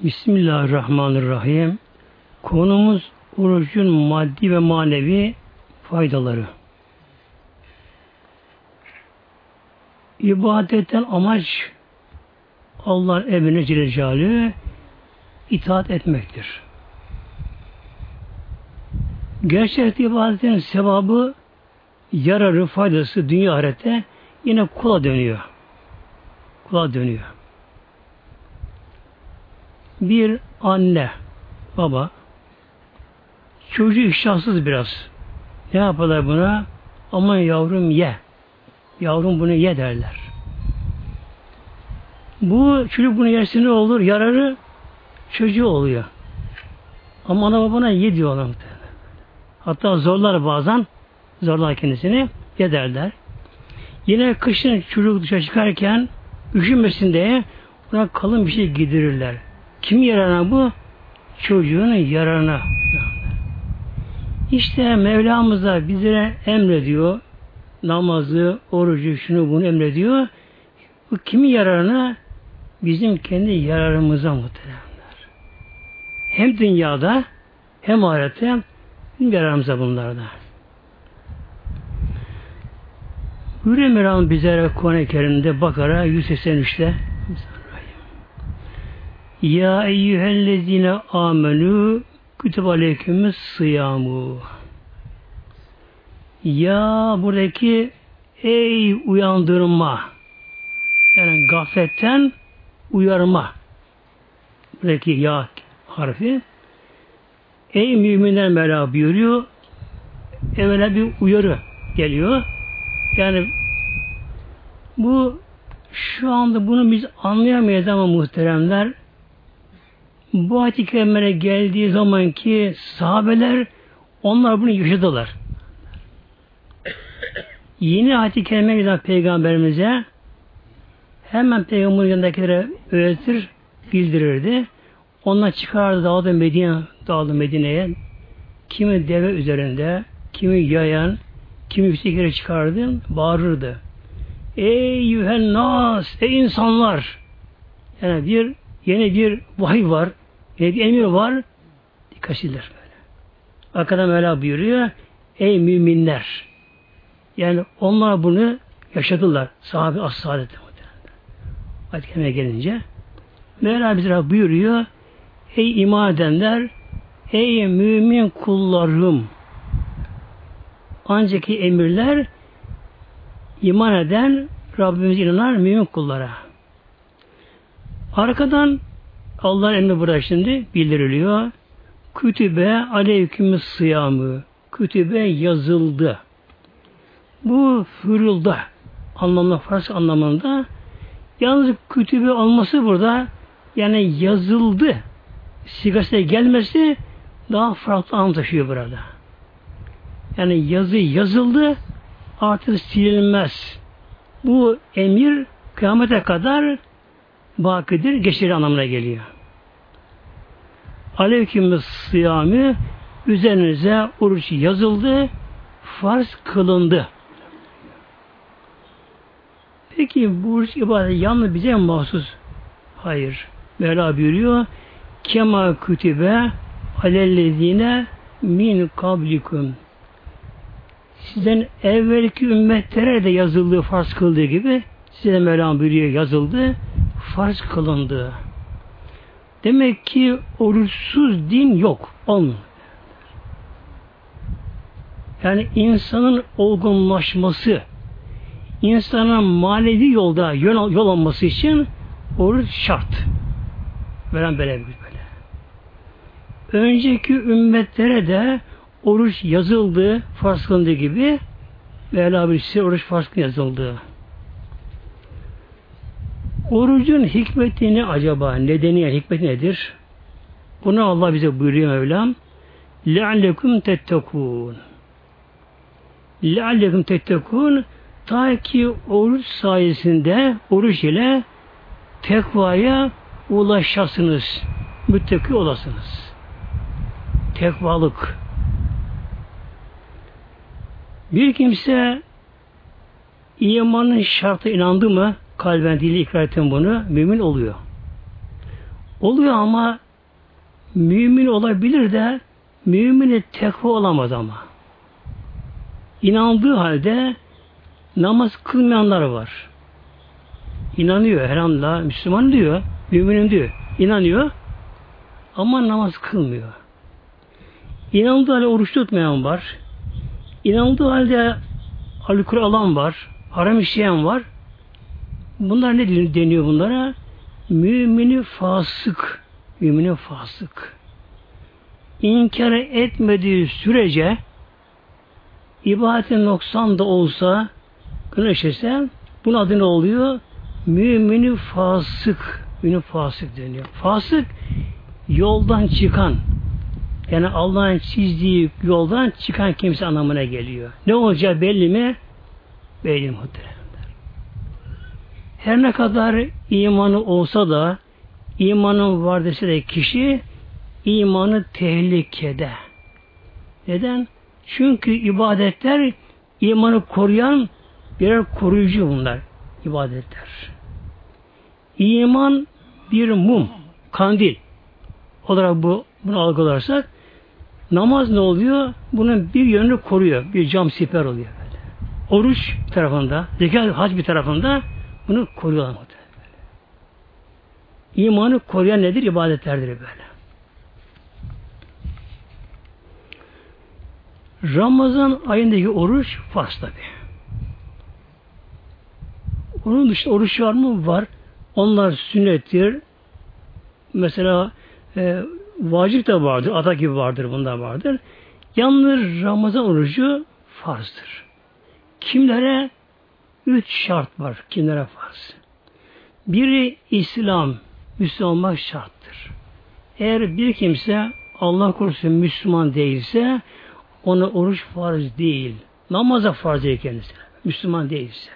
Bismillahirrahmanirrahim. Konumuz orucun maddi ve manevi faydaları. İbadetten amaç Allah'ın emrine Celle itaat etmektir. Gerçek ibadetin sevabı yararı, faydası dünya ahirette yine kula dönüyor. Kula dönüyor. Bir anne, baba çocuğu iştahsız biraz. Ne yaparlar buna? Aman yavrum ye. Yavrum bunu ye derler. Bu çocuk bunu yerse ne olur? Yararı çocuğu oluyor. Ama ana babana ye diyorlar. Hatta zorlar bazen zorlar kendisini ye derler. Yine kışın çocuk dışarı çıkarken üşümesin diye buna kalın bir şey giydirirler. Kim yararına bu? Çocuğun yararına. İşte Mevlamız da bize emrediyor. Namazı, orucu, şunu bunu emrediyor. Bu kimin yararına? Bizim kendi yararımıza muhteremler. Hem dünyada hem ahirette bizim yararımıza bunlarda. Buyuruyor Mevlam bize Kuran-ı Kerim'de Bakara 183'te Ya eyyühellezine amenü kütüb aleykümüz sıyamu ya buradaki ey uyandırma yani gafletten uyarma. Buradaki ya harfi ey müminler Mevla buyuruyor evvela bir uyarı geliyor. Yani bu şu anda bunu biz anlayamayız ama muhteremler bu ayet-i geldiği zaman ki sahabeler onlar bunu yaşadılar. Yeni ayet-i kerime peygamberimize hemen peygamberin yanındakilere öğretir, bildirirdi. Onlar çıkardı dağıldı Medine, dağıldı Medine'ye. Kimi deve üzerinde, kimi yayan, kimi yükseklere çıkardı, bağırırdı. Ey yühen nas, ey insanlar! Yani bir, yeni bir vahiy var, yeni bir emir var, dikkat edilir böyle. Arkadan Mevla buyuruyor, ey müminler! Yani onlar bunu yaşadılar. Sahabe as-saadeti ayet gelince Mevla bize buyuruyor Ey iman edenler Ey mümin kullarım ancak emirler iman eden Rabbimiz inanan mümin kullara. Arkadan Allah'ın emri burada şimdi bildiriliyor. Kütübe aleykümüs sıyamı. Kütübe yazıldı. Bu fırılda anlamda Farsça anlamında yalnız kütübe olması burada yani yazıldı sigasına gelmesi daha farklı anlam taşıyor burada. Yani yazı yazıldı artık silinmez. Bu emir kıyamete kadar bakidir, geçer anlamına geliyor. Aleyküm sıyami üzerinize oruç yazıldı, farz kılındı. Peki bu oruç ibadet yalnız bize mi mahsus? Hayır. Mevla buyuruyor kema kütübe alellezine min kablikum sizden evvelki ümmetlere de yazıldığı farz kıldığı gibi size Mevlam buyuruyor yazıldı farz kılındı. Demek ki oruçsuz din yok. Olmuyor. Yani insanın olgunlaşması, insanın manevi yolda yol, yol olması için oruç şart. Veren böyle böyle. Önceki ümmetlere de oruç yazıldı, farz kılındı gibi Mevla bir oruç farz yazıldı. Orucun hikmeti ne acaba? Nedeni, yani hikmeti nedir? Bunu Allah bize buyuruyor Mevlam. لَعَلَّكُمْ تَتَّقُونَ لَعَلَّكُمْ تَتَّقُونَ Ta ki oruç sayesinde, oruç ile tekvaya ulaşasınız. Müttaki olasınız. Tekvalık. Bir kimse imanın şartı inandı mı, kalben dili ikrar etti bunu, mümin oluyor. Oluyor ama mümin olabilir de mümini tekva olamaz ama. İnandığı halde namaz kılmayanlar var. İnanıyor elhamdülillah, Müslüman diyor, müminim diyor, inanıyor ama namaz kılmıyor. İnandığı halde oruç tutmayan var. İnandığı halde alkol alan var. Haram işleyen var. Bunlar ne deniyor bunlara? Mümini fasık. Mümini fasık. İnkar etmediği sürece ibadetin noksan da olsa günah işlese bunun adı ne oluyor? Mümini fasık. Mümini fasık deniyor. Fasık yoldan çıkan yani Allah'ın çizdiği yoldan çıkan kimse anlamına geliyor. Ne olacağı belli mi? Belli muhteremler. Her ne kadar imanı olsa da imanın var dese de kişi imanı tehlikede. Neden? Çünkü ibadetler imanı koruyan birer koruyucu bunlar. ibadetler. İman bir mum, kandil olarak bu bunu algılarsak namaz ne oluyor? Bunun bir yönünü koruyor. Bir cam siper oluyor. Oruç tarafında, zekat hac bir tarafında bunu koruyorlar muhtemelen. İmanı koruyan nedir? İbadetlerdir böyle. Ramazan ayındaki oruç farz tabi. Onun dışında oruç var mı? Var. Onlar sünnettir. Mesela e, vacip de vardır. Ada gibi vardır. Bunda vardır. Yalnız Ramazan orucu farzdır. Kimlere? Üç şart var. Kimlere farz? Biri İslam, Müslüman şarttır. Eğer bir kimse Allah korusun Müslüman değilse ona oruç farz değil. Namaza farz değil kendisine. Müslüman değilse.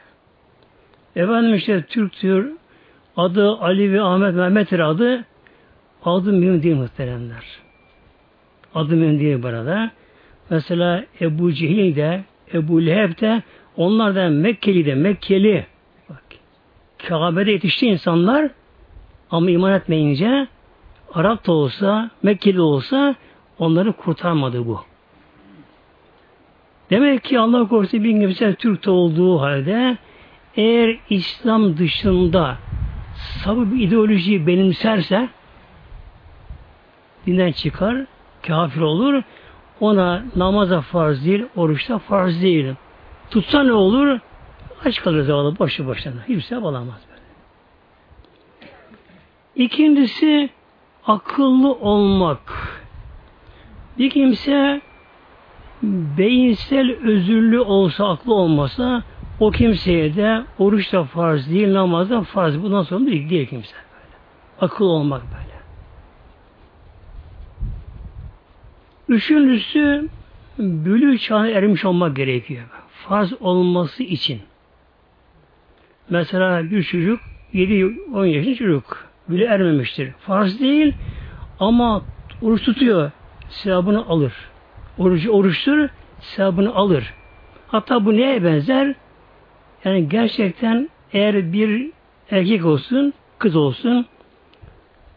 Efendim işte Türktür, adı Ali ve Ahmet Mehmet'tir adı. Adı mühim değil muhteremler. Adı mühim değil burada. Mesela Ebu Cehil de, Ebu Leheb de, onlar da Mekkeli de, Mekkeli. Bak, Kabe'de yetişti insanlar ama iman etmeyince Arap da olsa, Mekkeli olsa onları kurtarmadı bu. Demek ki Allah korusun bir kimse Türk olduğu halde eğer İslam dışında sabı bir ideolojiyi benimserse dinden çıkar, kafir olur. Ona namaza farz değil, oruçta farz değil. Tutsa ne olur? Aç kalır zavallı boşu boşuna. Hiçbir şey alamaz böyle. İkincisi akıllı olmak. Bir kimse beyinsel özürlü olsa, aklı olmasa o kimseye de oruç da farz değil, namaz da farz. Bundan sonra değil, değil kimse böyle. Akıl olmak böyle. Üçüncüsü bülü çağına ermiş olmak gerekiyor. Farz olması için. Mesela bir çocuk 7-10 yaşında çocuk bile ermemiştir. Farz değil ama oruç tutuyor. Sevabını alır. Orucu oruçtur, sevabını alır. Hatta bu neye benzer? Yani gerçekten eğer bir erkek olsun, kız olsun,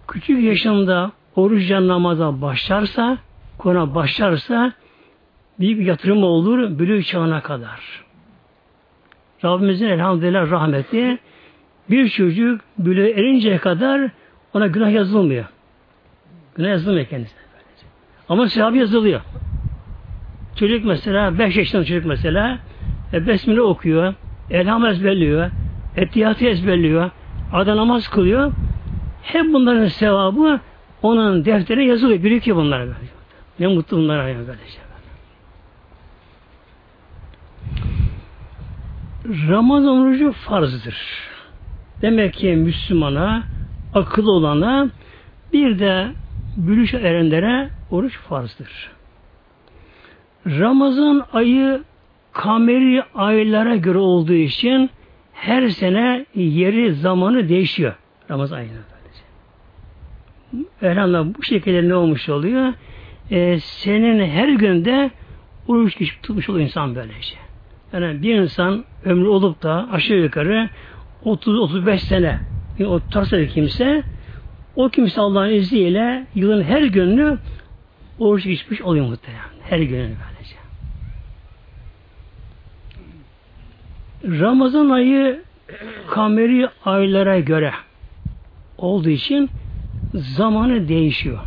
küçük yaşında oruçla namaza başlarsa, Kur'an'a başlarsa büyük bir yatırım olur bülü çağına kadar. Rabbimizin elhamdülillah rahmeti bir çocuk bülü erinceye kadar ona günah yazılmıyor. Günah yazılmıyor kendisine. Ama sevabı yazılıyor. Çocuk mesela 5 yaşında çocuk mesela e, Besmele okuyor, Elham ezberliyor, Ettiyatı ezberliyor, ada namaz kılıyor. Hep bunların sevabı onun defterine yazılıyor. Birikiyor bunlar. Böyle. Ne mutlu bunlara ya kardeşim. Ramazan orucu farzdır. Demek ki Müslümana, akıllı olana bir de bülüş erenlere oruç farzdır. Ramazan ayı kameri aylara göre olduğu için her sene yeri zamanı değişiyor. Ramazan ayına. Elhamdülillah bu şekilde ne olmuş oluyor? e, senin her günde oruç tutmuş oluyor insan böylece. Yani bir insan ömrü olup da aşağı yukarı 30-35 sene o tutarsa kimse O kimse Allah'ın izniyle yılın her gününü oruç geçmiş oluyor muhtemelen. Her gününü böylece. Ramazan ayı kameri aylara göre olduğu için zamanı değişiyor.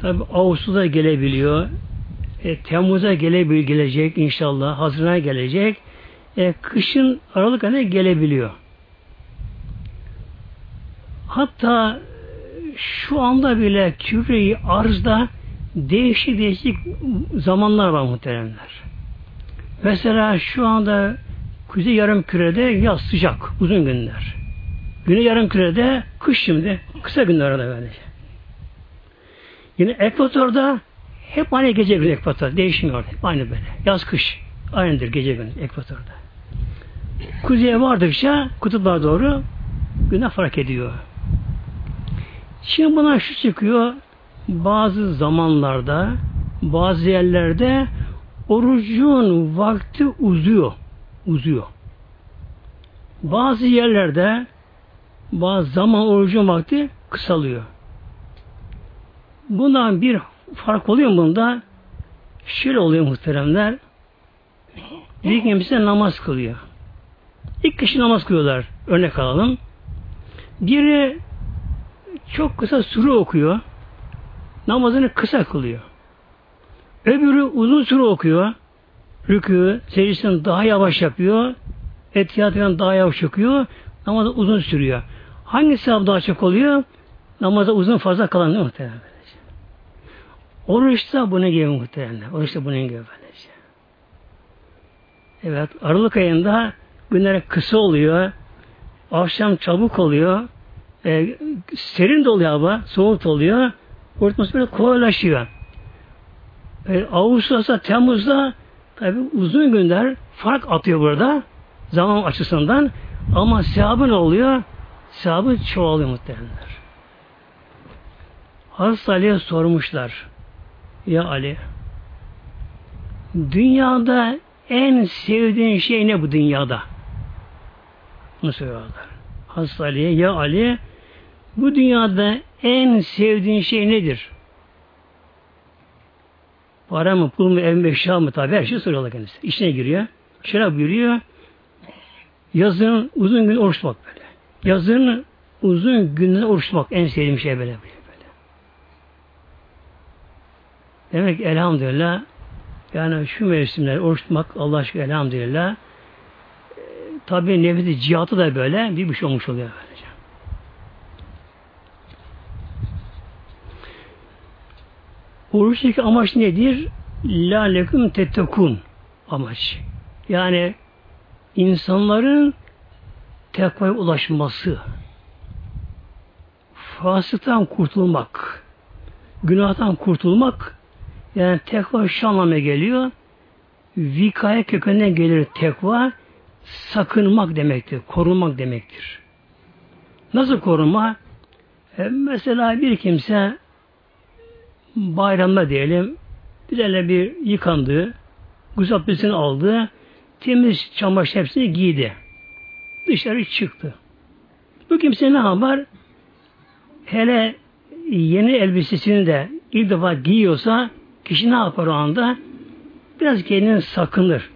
Tabi Ağustos'a gelebiliyor. E, Temmuz'a gelebilir, gelecek inşallah. Haziran'a gelecek. E, kışın Aralık ayına gelebiliyor. Hatta şu anda bile küreyi arzda değişik değişik zamanlar var muhteremler. Mesela şu anda kuzey yarım kürede yaz sıcak, uzun günler. Güney yarım kürede kış şimdi, kısa günler arada böylece. Yine ekvatorda hep aynı gece gündüz ekvator. Değişmiyor. Hep aynı böyle. Yaz kış. Aynıdır gece gündüz ekvatorda. Kuzeye vardıkça kutuplara doğru güne fark ediyor. Şimdi buna şu çıkıyor. Bazı zamanlarda bazı yerlerde orucun vakti uzuyor. Uzuyor. Bazı yerlerde bazı zaman orucun vakti kısalıyor. Bundan bir fark oluyor mu bunda? Şöyle oluyor muhteremler. Bir kimse namaz kılıyor. İlk kişi namaz kılıyorlar. Örnek alalım. Biri çok kısa sure okuyor. Namazını kısa kılıyor. Öbürü uzun süre okuyor. Rükû, secdesini daha yavaş yapıyor. Etiyatından daha yavaş okuyor. Namazı uzun sürüyor. Hangi sevap daha çok oluyor? Namaza uzun fazla kalan muhtemelen. Oruçta buna gibi muhtemelen. Oruçta buna gibi böylece. Evet, Aralık ayında günler kısa oluyor. Akşam çabuk oluyor. E, serin de oluyor hava, soğuk oluyor. Oruç böyle kolaylaşıyor. E, Ağustos'ta, Temmuz'da tabi uzun günler fark atıyor burada. Zaman açısından. Ama sevabı ne oluyor? Sevabı çoğalıyor muhtemelenler. Hazreti Ali'ye sormuşlar. Ya Ali dünyada en sevdiğin şey ne bu dünyada? Bunu soruyorlar. Hazreti Ali'ye ya Ali bu dünyada en sevdiğin şey nedir? Para mı, pul mu, ev mi, eşya mı tabi her şey soruyorlar kendisi. İçine giriyor. Şöyle buyuruyor. Yazın uzun gün oruç tutmak böyle. Yazın uzun günler oruç tutmak en sevdiğim şey böyle. böyle. Demek elhamdülillah yani şu mevsimler oruç tutmak Allah aşkına elhamdülillah e, tabi nefesi cihatı da böyle bir şey olmuş oluyor böylece. Oruçtaki amaç nedir? La lekum tettekun amaç. Yani insanların tekvaya ulaşması, fasıktan kurtulmak, günahtan kurtulmak yani tekva şu anlamına geliyor. Vikaya kökeninden gelir tekva sakınmak demektir. Korunmak demektir. Nasıl korunma? E, mesela bir kimse bayramda diyelim güzel bir yıkandı, güzel abdestini aldı, temiz çamaşır hepsini giydi. Dışarı çıktı. Bu kimse ne yapar? Hele yeni elbisesini de ilk defa giyiyorsa Kişi ne yapar o anda? Biraz kendini sakınır.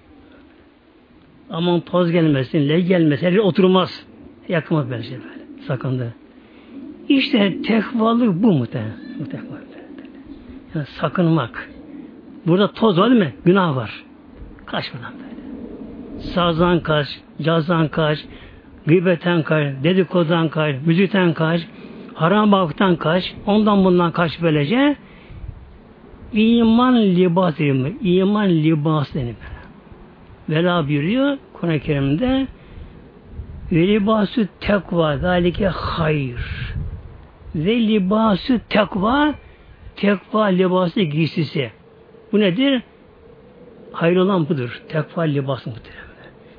Aman toz gelmesin, le gelmesin, her oturmaz. Yakmaz böyle şey böyle. Sakındı. İşte tekvalık bu muhtemelen. Yani sakınmak. Burada toz var değil mi? Günah var. Kaç buradan böyle. Sazdan kaç, cazdan kaç, gıybeten kaç, dedikodan kaç, müzikten kaç, haram baktan kaç, ondan bundan kaç böylece İman libas denir. İman libas denir. Vela buyuruyor Kur'an-ı Kerim'de ve libasü tekva zalike hayır. Ve libasü tekva tekva libası giysisi. Bu nedir? Hayır olan budur. Tekva libası muhtemelen.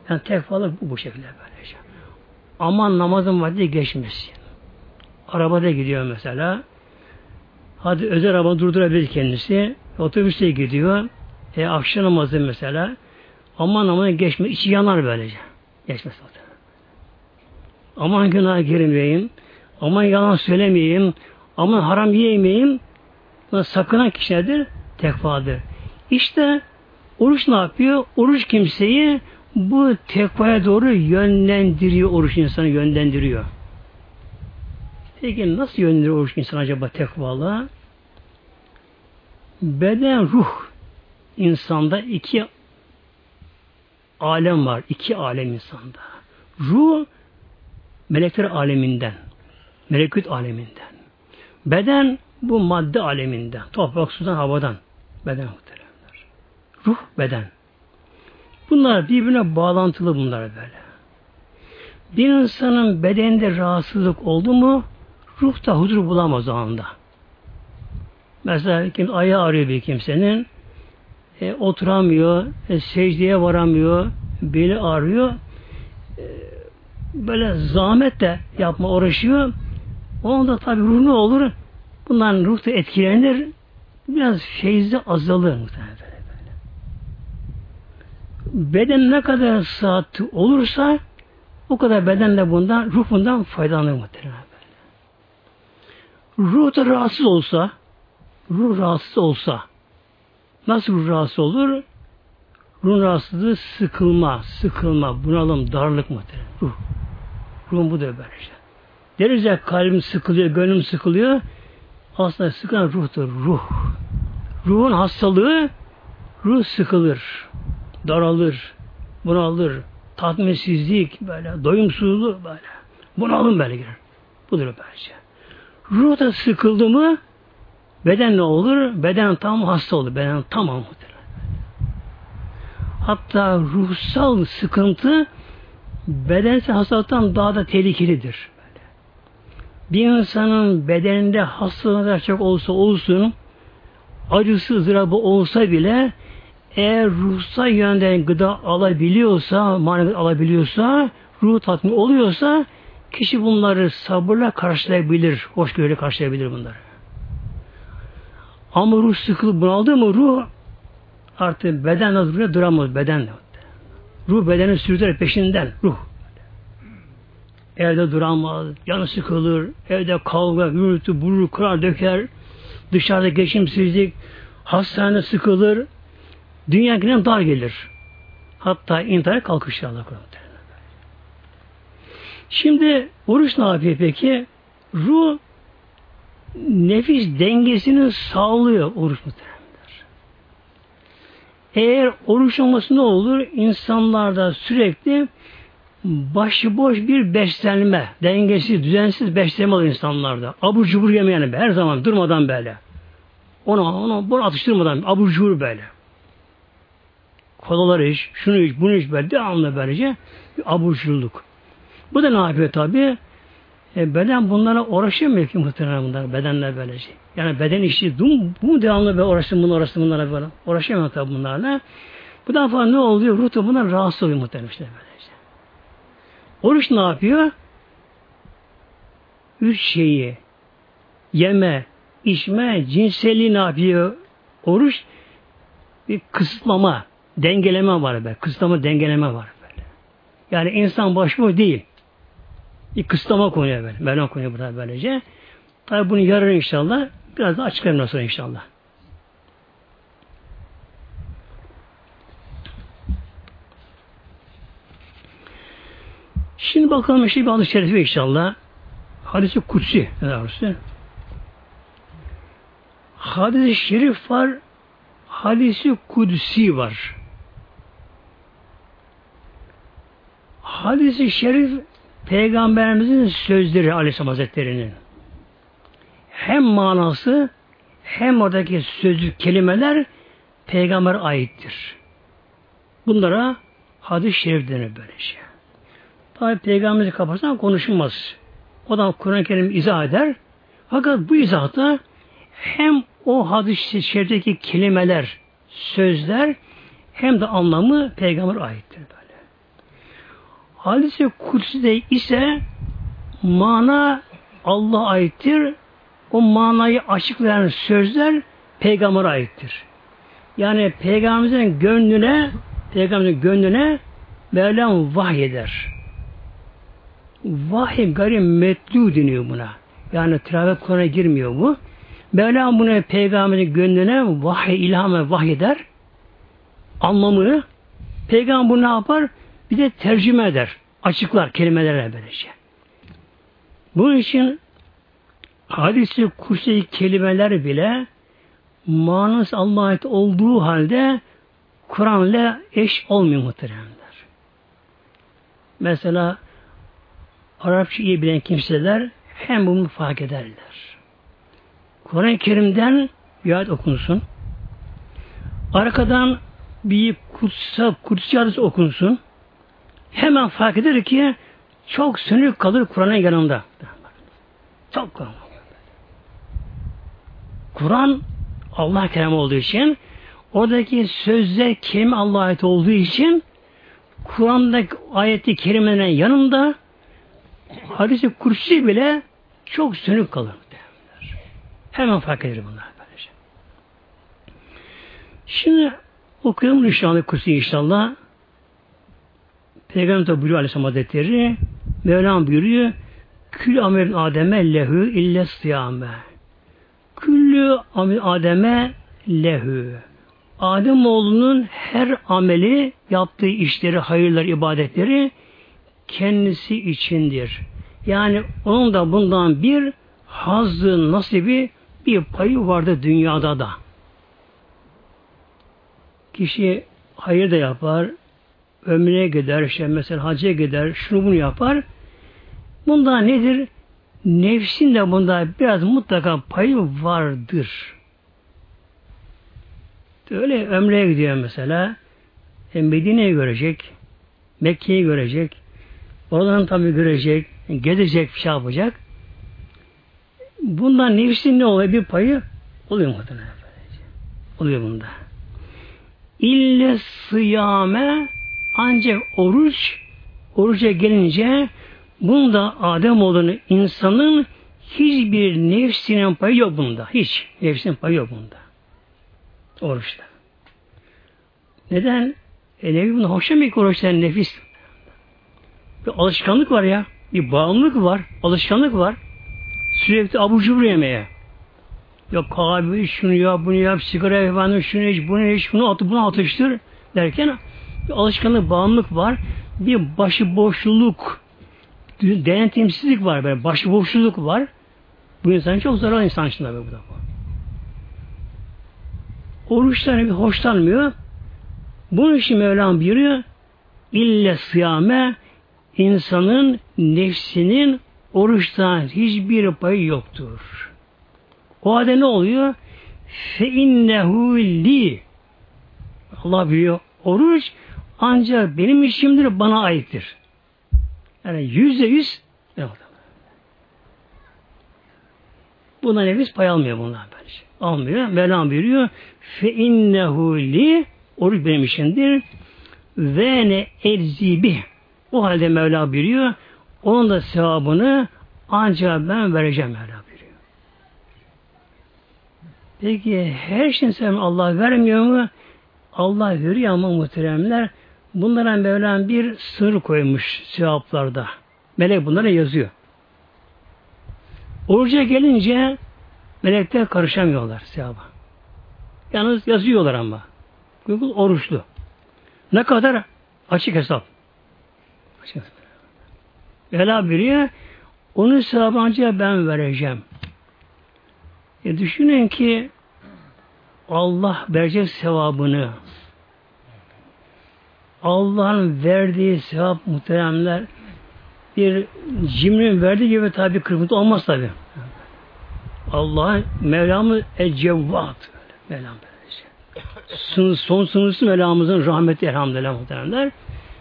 Yani tekvalık bu, bu şekilde böylece. Aman namazın vakti geçmesin. Arabada gidiyor mesela. Hadi özel araba durdurabilir kendisi. Otobüste gidiyor. E, akşam namazı mesela. Aman aman geçme. içi yanar böylece. Geçmez. Aman günah girmeyeyim. aman yalan söylemeyeyim, aman haram yiyemeyeyim. Buna sakınan kişi nedir? Tekvadır. İşte oruç ne yapıyor? Oruç kimseyi bu tekvaya doğru yönlendiriyor. Oruç insanı yönlendiriyor. Peki nasıl yönlendiriyor oruç insan acaba tekvalı? Beden, ruh insanda iki alem var. iki alem insanda. Ruh melekler aleminden. Melekut aleminden. Beden bu madde aleminden. Toprak, sudan, havadan. Beden muhteremler. Ruh, beden. Bunlar birbirine bağlantılı bunlar böyle. Bir insanın bedeninde rahatsızlık oldu mu ruhta huzur bulamaz o anda. Mesela kim ayağı ağrıyor bir kimsenin e, oturamıyor, e, secdeye varamıyor, beli ağrıyor. E, böyle zahmet de yapma uğraşıyor. O anda tabi ruh ne olur? Bundan ruh da etkilenir. Biraz feyzi azalır muhtemelen. Beden ne kadar saat olursa o kadar beden de bundan, ruh bundan faydalanır muhtemelen. Ruh da rahatsız olsa, ruh rahatsız olsa, nasıl ruh rahatsız olur? Ruh rahatsızlığı sıkılma, sıkılma, bunalım, darlık muhtemelen. Ruh. Ruhun bu da böyle işte. Deriz ya kalbim sıkılıyor, gönlüm sıkılıyor. Aslında sıkılan ruhtur, ruh. Ruhun hastalığı, ruh sıkılır, daralır, bunalır, tatminsizlik böyle, doyumsuzluğu böyle. Bunalım böyle girer. Budur böylece. Ruh da sıkıldı mı beden ne olur? Beden tam hasta olur. Beden tamam. Hatta ruhsal sıkıntı bedensel hastalıktan daha da tehlikelidir. Bir insanın bedeninde hastalığı çok olsa olsun acısı ızdırabı olsa bile eğer ruhsal yönden gıda alabiliyorsa, manevi alabiliyorsa, ruh tatmin oluyorsa kişi bunları sabırla karşılayabilir, hoşgörüyle karşılayabilir bunları. Ama ruh sıkılıp bunaldı mı ruh artık bedenle duruyor, duramaz bedenle. Ruh bedeni sürdürür peşinden, ruh. Evde duramaz, yanı sıkılır, evde kavga, gürültü, burur, kırar, döker, dışarıda geçimsizlik, hastane sıkılır, dünya günden dar gelir. Hatta intihar kalkışır Allah korusun. Şimdi oruç ne yapıyor peki? Ruh nefis dengesini sağlıyor oruç muhtemelenler. Eğer oruç olması ne olur? İnsanlarda sürekli başıboş bir beslenme, dengesiz, düzensiz beslenme olur insanlarda. Abur cubur yemeyen her zaman durmadan böyle. Onu, onu bunu atıştırmadan abur cubur böyle. Kolalar iç, şunu iç, bunu iç böyle devamlı böylece bir abur cuburluk. Bu da ne yapıyor tabi? E, beden bunlara uğraşamıyor ki muhtemelen bunlar. Bedenler böylece. Yani beden işi bu, bu devamlı böyle uğraşsın bunlar uğraşsın bunlara böyle. Uğraşamıyor tabi bunlarla. Bu defa ne oluyor? Ruh da bunlar rahatsız oluyor muhtemelen işte böylece. Oruç ne yapıyor? Üç şeyi yeme, içme, cinselliği ne yapıyor? Oruç bir kısıtlama, dengeleme var be. Kısıtlama, dengeleme var böyle. Yani insan başıboş değil. Bir kısıtlama konuyor böyle. Mevlam konuyor burada böylece. Tabi bunu yarın inşallah biraz daha açıklarım sonra inşallah. Şimdi bakalım işte bir hadis-i şerifi inşallah. Hadis-i kutsi doğrusu. Hadis-i şerif var, hadisi kudsi var. Hadis-i şerif Peygamberimizin sözleri Aleyhisselam Hazretleri'nin hem manası hem oradaki sözlü kelimeler peygamber aittir. Bunlara hadis-i şerif denir böylece. Şey. Tabi peygamberimizi kapatsan konuşulmaz. O da Kur'an-ı Kerim izah eder. Fakat bu izahta hem o hadis-i şerifteki kelimeler, sözler hem de anlamı peygamber aittir. Hadis-i Kudüs'de ise mana Allah aittir. O manayı açıklayan sözler peygambere aittir. Yani peygamberimizin gönlüne peygamberimizin gönlüne Mevlam vahyeder. vahiy gayri metlu deniyor buna. Yani tilavet Kur'an'a girmiyor bu. Mevlam bunu peygamberin gönlüne vahiy, ilham ve vahiy eder. Anlamını peygamber ne yapar? Bir de tercüme eder. Açıklar kelimelere böylece. Bunun için hadisi kutsi kelimeler bile manası Allah'a ait olduğu halde Kur'an'la eş olmuyor muhteremler. Mesela Arapça iyi bilen kimseler hem bunu fark ederler. Kur'an-ı Kerim'den bir ayet okunsun. Arkadan bir kutsal, kutsi hadis okunsun. Hemen fark eder ki çok sönük kalır Kur'an'ın yanında. Çok kalır. Kur'an Allah kelamı olduğu için oradaki sözler kelime Allah'a ait olduğu için Kur'an'daki ayeti kerimelerin yanında hadisi kursi bile çok sönük kalır. Hemen fark eder bunlar. Şimdi okuyalım inşallah kursi inşallah. Peygamber buyuruyor Aleyhisselam Hazretleri Mevlam buyuruyor Kül amelin Adem'e lehü ille sıyame. Küllü amel Adem'e lehü. Adem oğlunun her ameli, yaptığı işleri, hayırlar, ibadetleri kendisi içindir. Yani onun da bundan bir hazzı, nasibi, bir payı vardı dünyada da. Kişi hayır da yapar, ömrüne gider, işte mesela hacca gider, şunu bunu yapar. Bunda nedir? Nefsin de bunda biraz mutlaka payı vardır. Öyle ömreye gidiyor mesela. E, Medine'yi görecek, Mekke'yi görecek, oradan tabi görecek, gezecek, bir şey yapacak. Bundan nefsin ne oluyor? Bir payı oluyor muhtemelen. Oluyor bunda. İlle sıyame ancak oruç oruca gelince bunda Adem olduğunu insanın hiçbir nefsinin payı yok bunda. Hiç nefsinin payı yok bunda. Oruçta. Neden? E nevi bunda hoşça mı oruçtan nefis? Bir alışkanlık var ya. Bir bağımlılık var. Alışkanlık var. Sürekli abu cubur yemeye. Yok kahve şunu yap, bunu yap, sigara efendim, şunu iç, bunu iç, bunu at, bunu atıştır derken bir alışkanlık, bağımlılık var. Bir başıboşluluk, denetimsizlik var böyle, başıboşluluk var. Bu insan çok zararlı insan için tabi bu da. Oruçtan bir hoşlanmıyor. Bunun için Mevlam buyuruyor ille sıyame insanın nefsinin oruçtan hiçbir payı yoktur. O halde ne oluyor? Fe innehu li Allah biliyor. Oruç ancak benim işimdir, bana aittir. Yani yüzde yüz Buna nefis pay almıyor bunlar bence. Almıyor. Mevlam buyuruyor. Fe innehu li oruç benim işimdir. Ve ne elzibi. O halde Mevla buyuruyor. Onun da sevabını ancak ben vereceğim Mevla buyuruyor. Peki her şeyin sevabını Allah vermiyor mu? Allah veriyor ama muhteremler bunlara Mevlam bir sır koymuş sevaplarda. Melek bunlara yazıyor. Oruca gelince melekler karışamıyorlar sevaba. Yalnız yazıyorlar ama. Google oruçlu. Ne kadar? Açık hesap. Açık hesap. Vela biliyor. Onun sevabı ancak ben vereceğim. E düşünün ki Allah verecek sevabını Allah'ın verdiği sevap muhteremler bir cimrin verdiği gibi tabi kırpıntı olmaz tabi. Allah Mevlamız Ecevvat Mevlam Sınır, son sınırsız Mevlamızın rahmeti elhamdülillah muhteremler.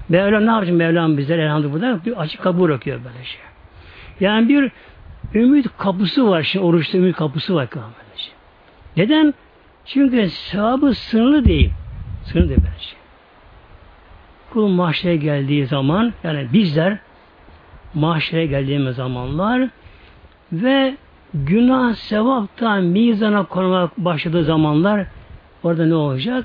Mevlam ne yapacak Mevlam bizler elhamdülillah bir açık kapı bırakıyor böyle şey. Yani bir ümit kapısı var şimdi oruçta ümit kapısı var böylece. Neden? Çünkü sevabı sınırlı değil. Sınırlı değil böyle şey. Kul mahşere geldiği zaman yani bizler mahşere geldiğimiz zamanlar ve günah sevapta mizana konmak başladığı zamanlar orada ne olacak?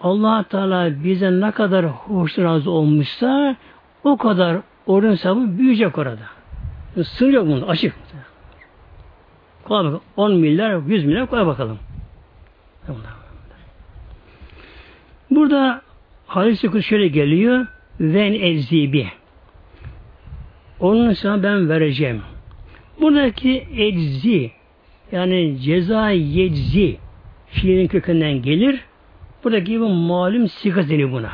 allah Teala bize ne kadar hoş razı olmuşsa o kadar Orucun sevabı büyüyecek orada. Sınır yok bunun. Açık. Kolay bakalım. 10 milyar, 100 milyar koy bakalım. Burada hadis-i şöyle geliyor. Ven eczibi. Onun sana ben vereceğim. Buradaki eczi yani ceza yeczi fiilin kökünden gelir. Buradaki gibi malum siga deniyor buna.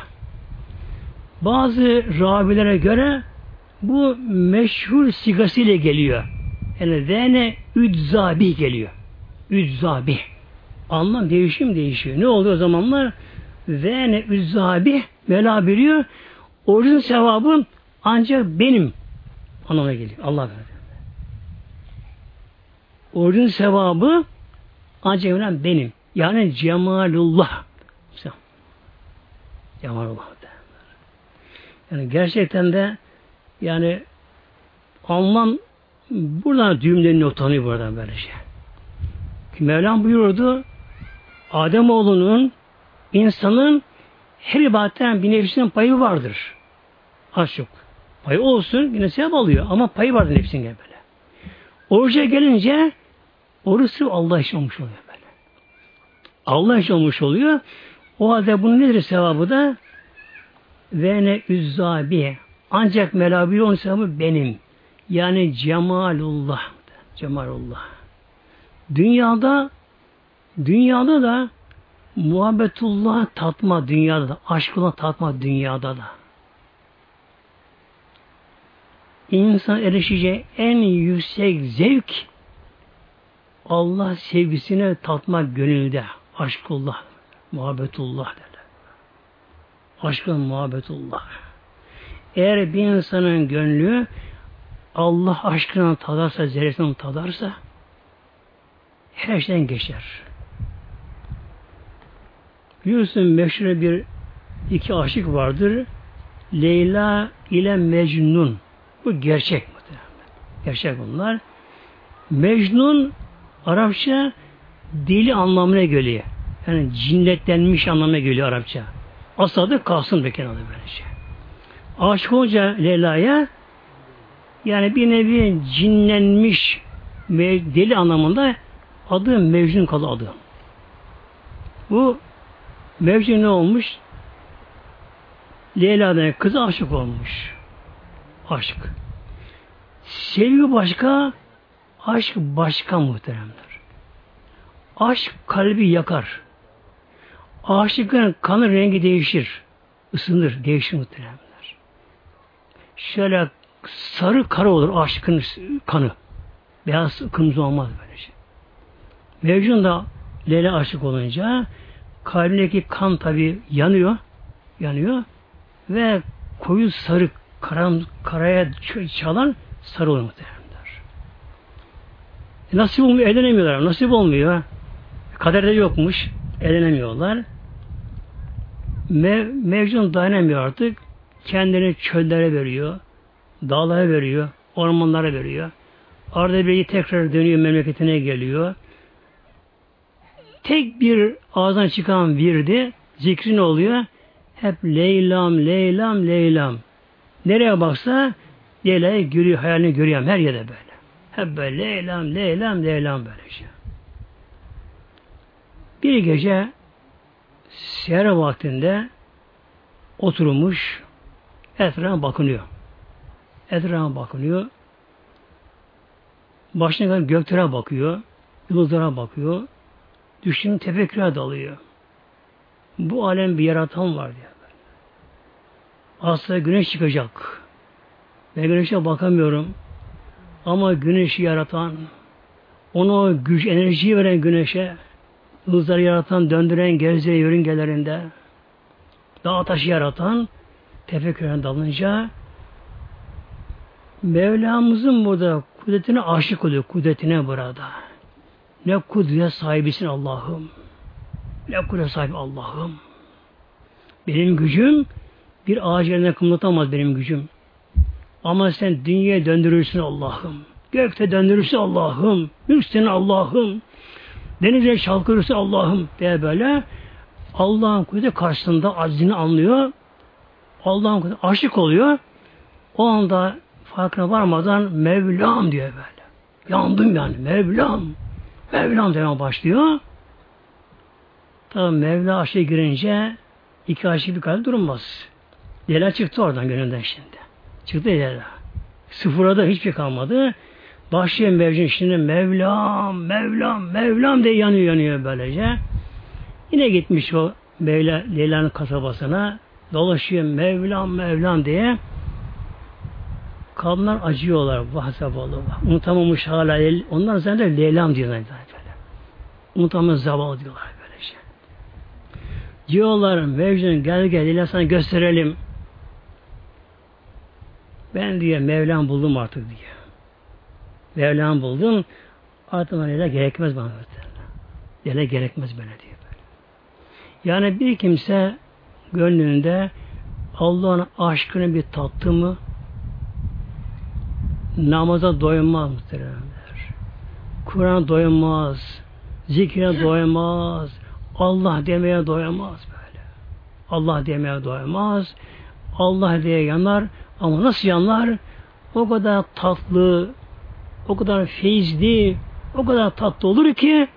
Bazı ravilere göre bu meşhur sigasıyla geliyor. Yani vene üdzabi geliyor. Üdzabi. Anlam değişim değişiyor. Ne oluyor o zamanlar? Vene üdzabi Mevla biliyor. Orucun sevabı ancak benim anlamına geliyor. Allah verir. Orucun sevabı ancak benim. Yani cemalullah. Cemalullah. Yani gerçekten de yani anlam buradan düğümlerini utanıyor buradan böylece. Şey. Mevlam buyurdu Adem oğlunun insanın her ibadetten bir nefsinin payı vardır. Az çok. Payı olsun yine sevap alıyor ama payı vardır nefsinin böyle. Oruca gelince oruç sırf Allah için olmuş oluyor böyle. Allah için olmuş oluyor. O halde bunun nedir sevabı da? Ve ne üzzabi. Ancak melabi onun sevabı benim. Yani cemalullah. Cemalullah. Dünyada dünyada da muhabbetullah tatma dünyada da, aşkına tatma dünyada da. İnsan erişeceği en yüksek zevk Allah sevgisine tatmak gönülde. Aşkullah, muhabbetullah derler. Aşkın muhabbetullah. Eğer bir insanın gönlü Allah aşkına tadarsa, zerresini tadarsa her şeyden geçer. Biliyorsun meşhur bir iki aşık vardır. Leyla ile Mecnun. Bu gerçek Gerçek bunlar. Mecnun Arapça deli anlamına geliyor. Yani cinnetlenmiş anlamına geliyor Arapça. Asadı kalsın be kenarda böylece. Aşık olunca Leyla'ya yani bir nevi cinlenmiş deli anlamında adı Mecnun kalı adı. Bu Mecnun ne olmuş? Leyla'dan kızı aşık olmuş. Aşk. Sevgi başka, aşk başka muhteremler. Aşk kalbi yakar. Aşıkların kanı rengi değişir. ısınır, değişir muhteremler. Şöyle sarı kara olur aşkın kanı. Beyaz kırmızı olmaz böylece. Şey. Mevcun da Leyla aşık olunca kalbindeki kan tabi yanıyor. Yanıyor. Ve koyu sarı karam, karaya çalan sarı olur muhtemelenler. E nasip olmuyor, eğlenemiyorlar. Nasip olmuyor. Kaderde yokmuş. Eğlenemiyorlar. Mev, mevcun dayanamıyor artık. Kendini çöllere veriyor. Dağlara veriyor. Ormanlara veriyor. Arada bir tekrar dönüyor memleketine geliyor. Tek bir ağzından çıkan virdi zikrin oluyor. Hep Leylam, Leylam, Leylam. Nereye baksa Leyla'yı görüyor, hayalini görüyor her yerde böyle. Hep böyle Leylam, Leylam, Leylam böyle şey. Bir gece seher vaktinde oturmuş etrafa bakınıyor. Etrafa bakınıyor. Başına kadar göklere bakıyor. Yıldızlara bakıyor. Düşünün tefekküre dalıyor. Bu alem bir yaratan var diye. Aslında güneş çıkacak. Ben güneşe bakamıyorum. Ama güneşi yaratan, ona güç, enerjiyi veren güneşe, Yıldızları yaratan, döndüren, gezdiren yörüngelerinde dağ taşı yaratan tefekküren dalınca Mevlamızın burada kudretine aşık oluyor. Kudretine burada. Ne kudret sahibisin Allah'ım. Ne kudret sahibi Allah'ım. Benim gücüm bir ağaç yerine kımlatamaz benim gücüm. Ama sen dünyaya döndürürsün Allah'ım. Gökte döndürürsün Allah'ım. Mülk Allah'ım. Denize şalkırırsa Allah'ım diye böyle Allah'ın kudreti karşısında aczini anlıyor. Allah'ın kudreti aşık oluyor. O anda farkına varmadan Mevlam diyor böyle. Yandım yani Mevlam. Mevlam demeye başlıyor. Tabi Mevla aşağı girince iki aşık bir kalp durmaz. Leyla çıktı oradan gönülden şimdi. Çıktı Leyla. Sıfırada hiçbir şey kalmadı. Başlıyor mevcun şimdi Mevlam, Mevlam, Mevlam diye yanıyor yanıyor böylece. Yine gitmiş o Mevla, Leyla'nın kasabasına dolaşıyor Mevlam, Mevlam diye. Kadınlar acıyorlar. Vah zavallı. Unutamamış hala. Onlar zaten Leyla'm diyorlar. Böyle. Unutamamış zavallı diyorlar böylece. Diyorlar Mevcun gel gel Leyla sana gösterelim. Ben diyor Mevlam buldum artık diyor. Mevlam buldum. Artık bana gerekmez bana. Dele gerekmez böyle diyor. Böyle. Yani bir kimse gönlünde Allah'ın aşkını bir tattı mı namaza doymaz muhteremler. Kur'an doymaz. Zikre doymaz. Allah demeye doyamaz böyle. Allah demeye doyamaz. Allah diye yanar. Ama nasıl yanar? O kadar tatlı, o kadar feyizli, o kadar tatlı olur ki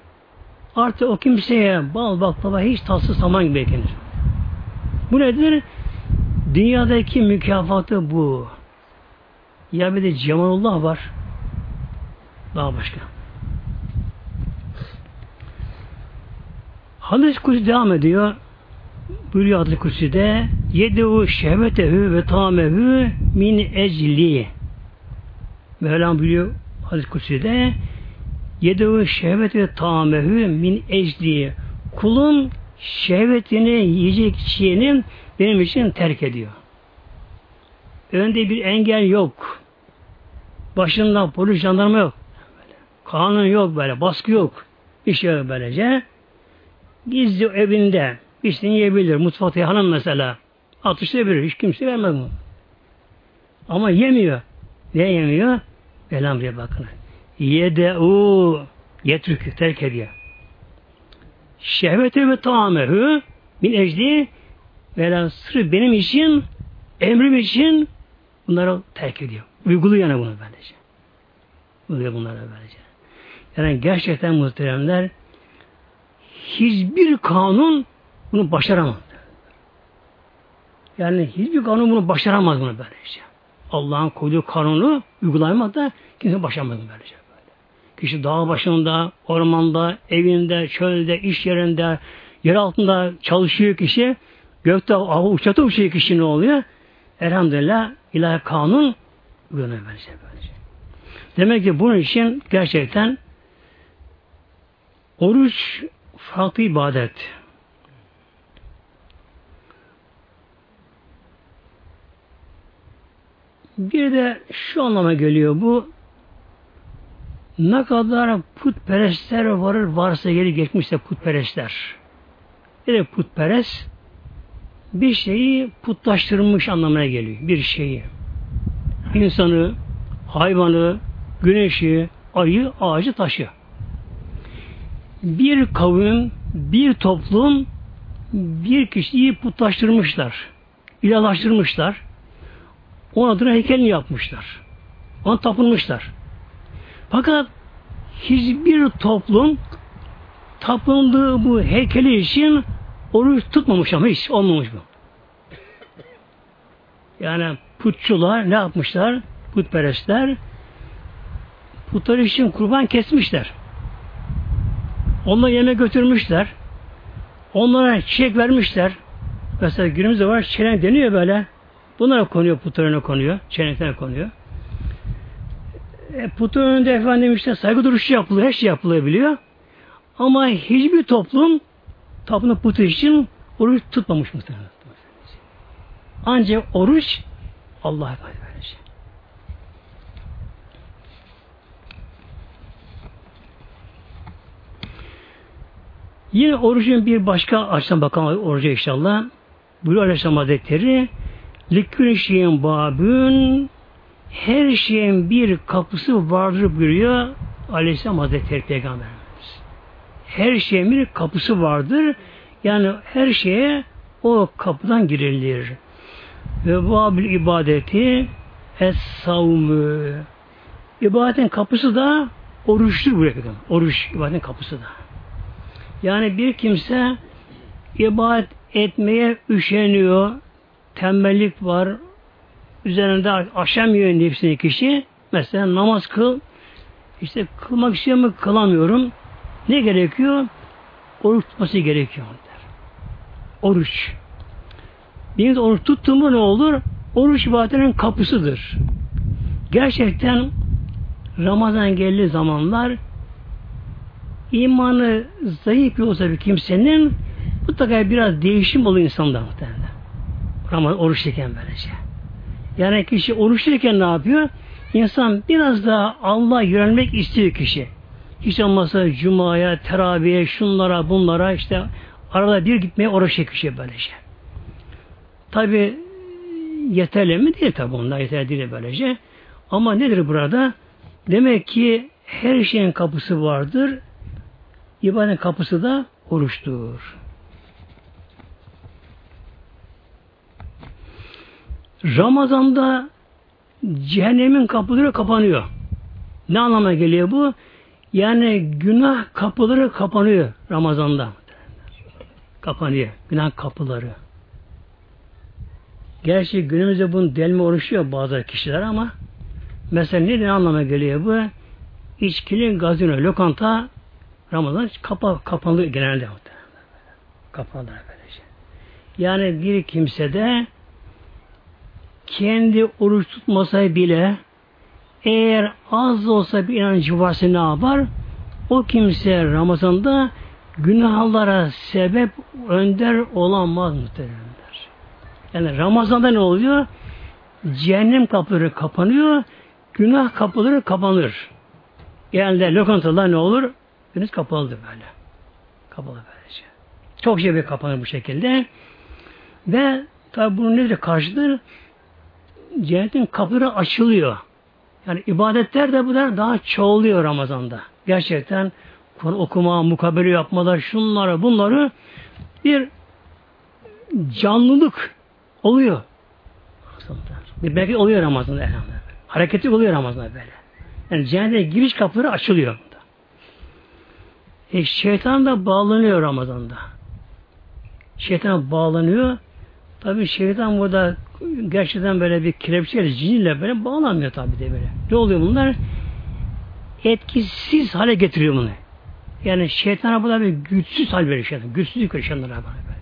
artık o kimseye bal baklava hiç tatsız saman gibi ekenir. Bu nedir? Dünyadaki mükafatı bu. Ya bir de Cemalullah var. Daha başka. Hadis Kutsi devam ediyor. Buyuruyor Hadis Kutsi'de Yedevu şehvetehü ve tamehü min ecli Mevlam buyuruyor Hadis Kutsi'de Yedevu şehvet ve tamehü min ecli Kulun şehvetini yiyecek şeyini benim için terk ediyor. Önde bir engel yok. Başında polis jandarma yok. Kanun yok böyle, baskı yok. Bir yok böylece. Gizli evinde şey yiyebilir. Mutfakta hanım mesela. Atışlayabilir. Hiç kimse vermez bunu. Ama yemiyor. Ne yemiyor? Diye bakın. Yede'u yetrükü terk ediyor. Şehvete ve tamamehu min ecli velan sırrı benim için emrim için bunları terk ediyor. Uyguluyor yani bunu böylece. Uyguluyor bunları böylece. Yani gerçekten muhteremler hiçbir kanun bunu başaramaz. Yani hiçbir kanun bunu başaramaz bunu böylece. Allah'ın koyduğu kanunu uygulaymakta kimse başaramaz böylece. Böyle. Kişi dağ başında, ormanda, evinde, çölde, iş yerinde, yer altında çalışıyor kişi. Gökte uçata uçuyor kişi ne oluyor? Elhamdülillah ilahi kanun uygulanıyor böylece, böylece. Demek ki bunun için gerçekten oruç farklı ibadet. Bir de şu anlama geliyor bu ne kadar putperestler varır varsa geri geçmişse putperestler. Bir de putperest bir şeyi putlaştırmış anlamına geliyor. Bir şeyi. İnsanı, hayvanı, güneşi, ayı, ağacı, taşı. Bir kavim, bir toplum bir kişiyi putlaştırmışlar. İlahlaştırmışlar. O adına heykelini yapmışlar. Ona tapınmışlar. Fakat hiçbir toplum tapındığı bu heykeli için oruç tutmamış ama hiç olmamış bu. Yani putçular ne yapmışlar? Putperestler putları için kurban kesmişler. Onları yeme götürmüşler. Onlara çiçek vermişler. Mesela günümüzde var çelenk deniyor böyle. Bunlara konuyor, putlarına konuyor. Çeneklerine konuyor. E, putun önünde efendim işte saygı duruşu yapılıyor, her şey yapılabiliyor. Ama hiçbir toplum tapınak putu için oruç tutmamış muhtemelen. Ancak oruç Allah'a verecek. Yine orucun bir başka açıdan bakalım oruca inşallah. Buyuruyor Aleyhisselam Hazretleri Likün şeyin babün her şeyin bir kapısı vardır buyuruyor Aleyhisselam Hazretleri Peygamberimiz. Her şeyin bir kapısı vardır. Yani her şeye o kapıdan girilir. Ve babil ibadeti Es-savmü. İbadetin kapısı da oruçtur buraya bakın. Oruç ibadetin kapısı da. Yani bir kimse ibadet etmeye üşeniyor, tembellik var, üzerinde aşamıyor nefsini kişi. Mesela namaz kıl, işte kılmak istiyorum kılamıyorum. Ne gerekiyor? Oruç tutması gerekiyor. Der. Oruç. Bir oruç tuttuğumda ne olur? Oruç ibadetinin kapısıdır. Gerçekten Ramazan geldiği zamanlar imanı zayıf olsa bir kimsenin mutlaka biraz değişim oluyor insanda muhtemelen. Ramazan oruçluyken böylece. Yani kişi oruçluyken ne yapıyor? İnsan biraz daha Allah yönelmek istiyor kişi. Hiç olmazsa cumaya, teraviye, şunlara, bunlara işte arada bir gitmeye uğraşıyor kişi böylece. Tabi yeterli mi? Değil tabi onlar yeterli değil böylece. Ama nedir burada? Demek ki her şeyin kapısı vardır. İbadetin kapısı da oruçtur. Ramazan'da cehennemin kapıları kapanıyor. Ne anlama geliyor bu? Yani günah kapıları kapanıyor Ramazan'da. Kapanıyor. Günah kapıları. Gerçi günümüzde bunu delme oruçluyor bazı kişiler ama mesela ne, ne anlama geliyor bu? İçkili, gazino, lokanta Ramazan kapa, kapalı genelde. Kapalı böylece. Yani bir kimse de kendi oruç tutmasa bile eğer az olsa bir inancı varsa ne yapar? O kimse Ramazan'da günahlara sebep önder olamaz muhtemelenler. Yani Ramazan'da ne oluyor? Cehennem kapıları kapanıyor, günah kapıları kapanır. Genelde lokantalar ne olur? Gündüz kapalıdır böyle. Kapalı böylece. Çok şey kapanır bu şekilde. Ve tabi bunun nedir karşıdır? Cennetin kapıları açılıyor. Yani ibadetler de bu da daha çoğuluyor Ramazan'da. Gerçekten Kur'an okuma, mukabele yapmalar, şunları, bunları bir canlılık oluyor. Bir belki oluyor Ramazan'da elhamdülillah. Hareketi oluyor Ramazan'da böyle. Yani cennete giriş kapıları açılıyor. E, şeytan da bağlanıyor Ramazan'da. Şeytan bağlanıyor. Tabi şeytan burada gerçekten böyle bir kelepçeyle, cinle böyle bağlanmıyor tabi de böyle. Ne oluyor bunlar? Etkisiz hale getiriyor bunu. Yani şeytana burada bir güçsüz hal veriyor şeytan. Güçsüzlük veriyor şeytanlara böyle.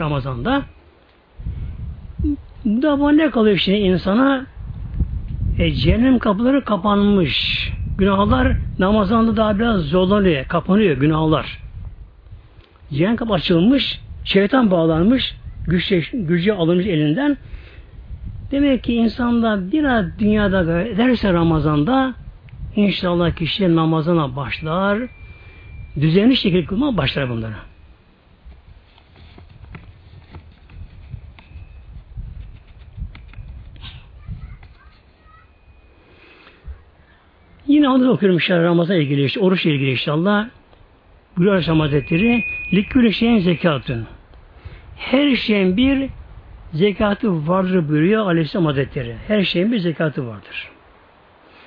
Ramazan'da. Bu da bu ne kalıyor şimdi insana? E, cehennem kapıları kapanmış. Günahlar namazanda daha biraz zorlanıyor, kapanıyor günahlar. Cehennem kapı açılmış, şeytan bağlanmış, güç, gücü alınmış elinden. Demek ki insanda biraz dünyada ederse Ramazan'da inşallah kişi namazına başlar, düzenli şekilde kılmaya başlar bunlara. Yine onu okuyorum inşallah Ramazan ilgili işte, oruçla ilgili inşallah. Gülü Aleyhisselam Hazretleri Likülü şeyin zekatın. Her şeyin bir zekatı vardır buyuruyor Aleyhisselam Hazretleri. Her şeyin bir zekatı vardır.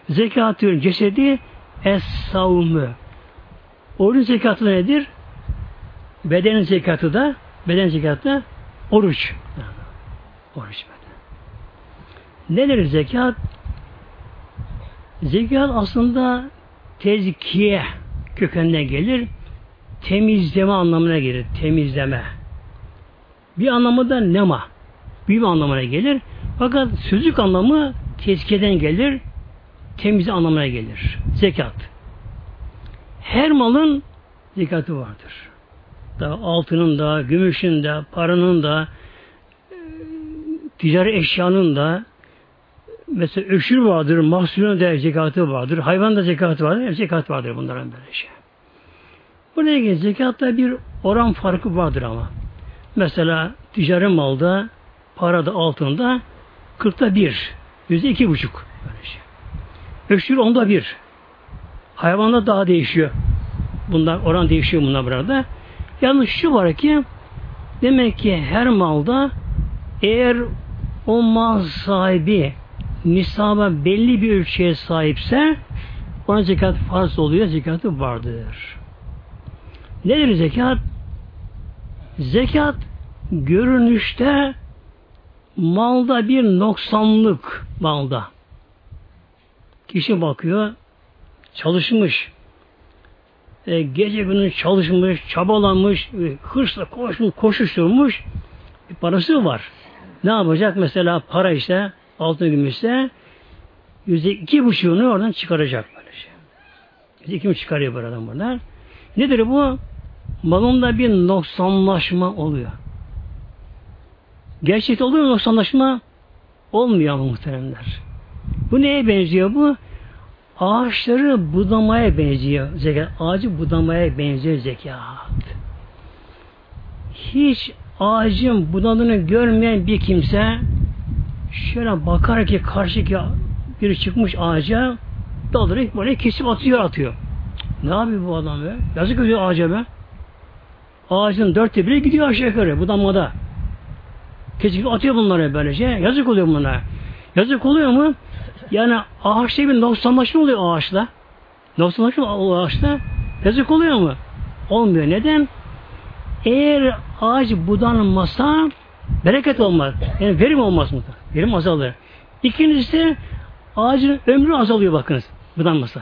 Zekatın cesedi es-savmü. Orucun zekatı nedir? Bedenin zekatı da beden zekatı da oruç. Oruç beden. Nedir zekat? Zekat aslında tezkiye kökenine gelir. Temizleme anlamına gelir. Temizleme. Bir anlamı da nema. Büyüme anlamına gelir. Fakat sözlük anlamı tezkiyeden gelir. Temiz anlamına gelir. Zekat. Her malın zekatı vardır. Da altının da, gümüşün de, paranın da, ticari eşyanın da, mesela öşür vardır, mahsulün de zekatı vardır, hayvan da zekatı vardır, hep zekat vardır bunların böyle şey. Buraya ilgili zekatta bir oran farkı vardır ama. Mesela ticari malda, parada, altında kırkta bir, yüzde iki buçuk şey. Öşür onda bir. Hayvanda daha değişiyor. Bunlar oran değişiyor bunlar burada. Yalnız şu var ki demek ki her malda eğer o mal sahibi nisaba belli bir ölçüye sahipse ona zekat farz oluyor, zekatı vardır. Nedir zekat? Zekat görünüşte malda bir noksanlık malda. Kişi bakıyor, çalışmış, e, gece günü çalışmış, çabalamış, e, hırsla koşmuş, koşuşturmuş, bir parası var. Ne yapacak? Mesela para işte, altın gümüşse yüzde iki buçuğunu oradan çıkaracak böylece. Şey. Yüzde iki mi çıkarıyor bu adam burada? Nedir bu? Malında bir noksanlaşma oluyor. Gerçekte oluyor mu noksanlaşma? Olmuyor ama muhteremler. Bu neye benziyor bu? Ağaçları budamaya benziyor zekat. Ağacı budamaya benziyor zekat. Hiç ağacın budandığını görmeyen bir kimse şöyle bakar ki karşıki biri çıkmış ağaca dalları böyle kesip atıyor atıyor. Ne yapıyor bu adam be? Yazık ediyor ağaca be. Ağacın dörtte biri gidiyor aşağı yukarı budanmada. Kesip atıyor bunları böylece. Yazık oluyor bunlara. Yazık oluyor mu? Yani ağaçta bir noksanlaşma oluyor ağaçla. Noksanlaşma o ağaçta. Yazık oluyor mu? Olmuyor. Neden? Eğer ağaç budanmasa bereket olmaz. Yani verim olmaz mı? Verim azalır. İkincisi ağacın ömrü azalıyor bakınız budanmasa.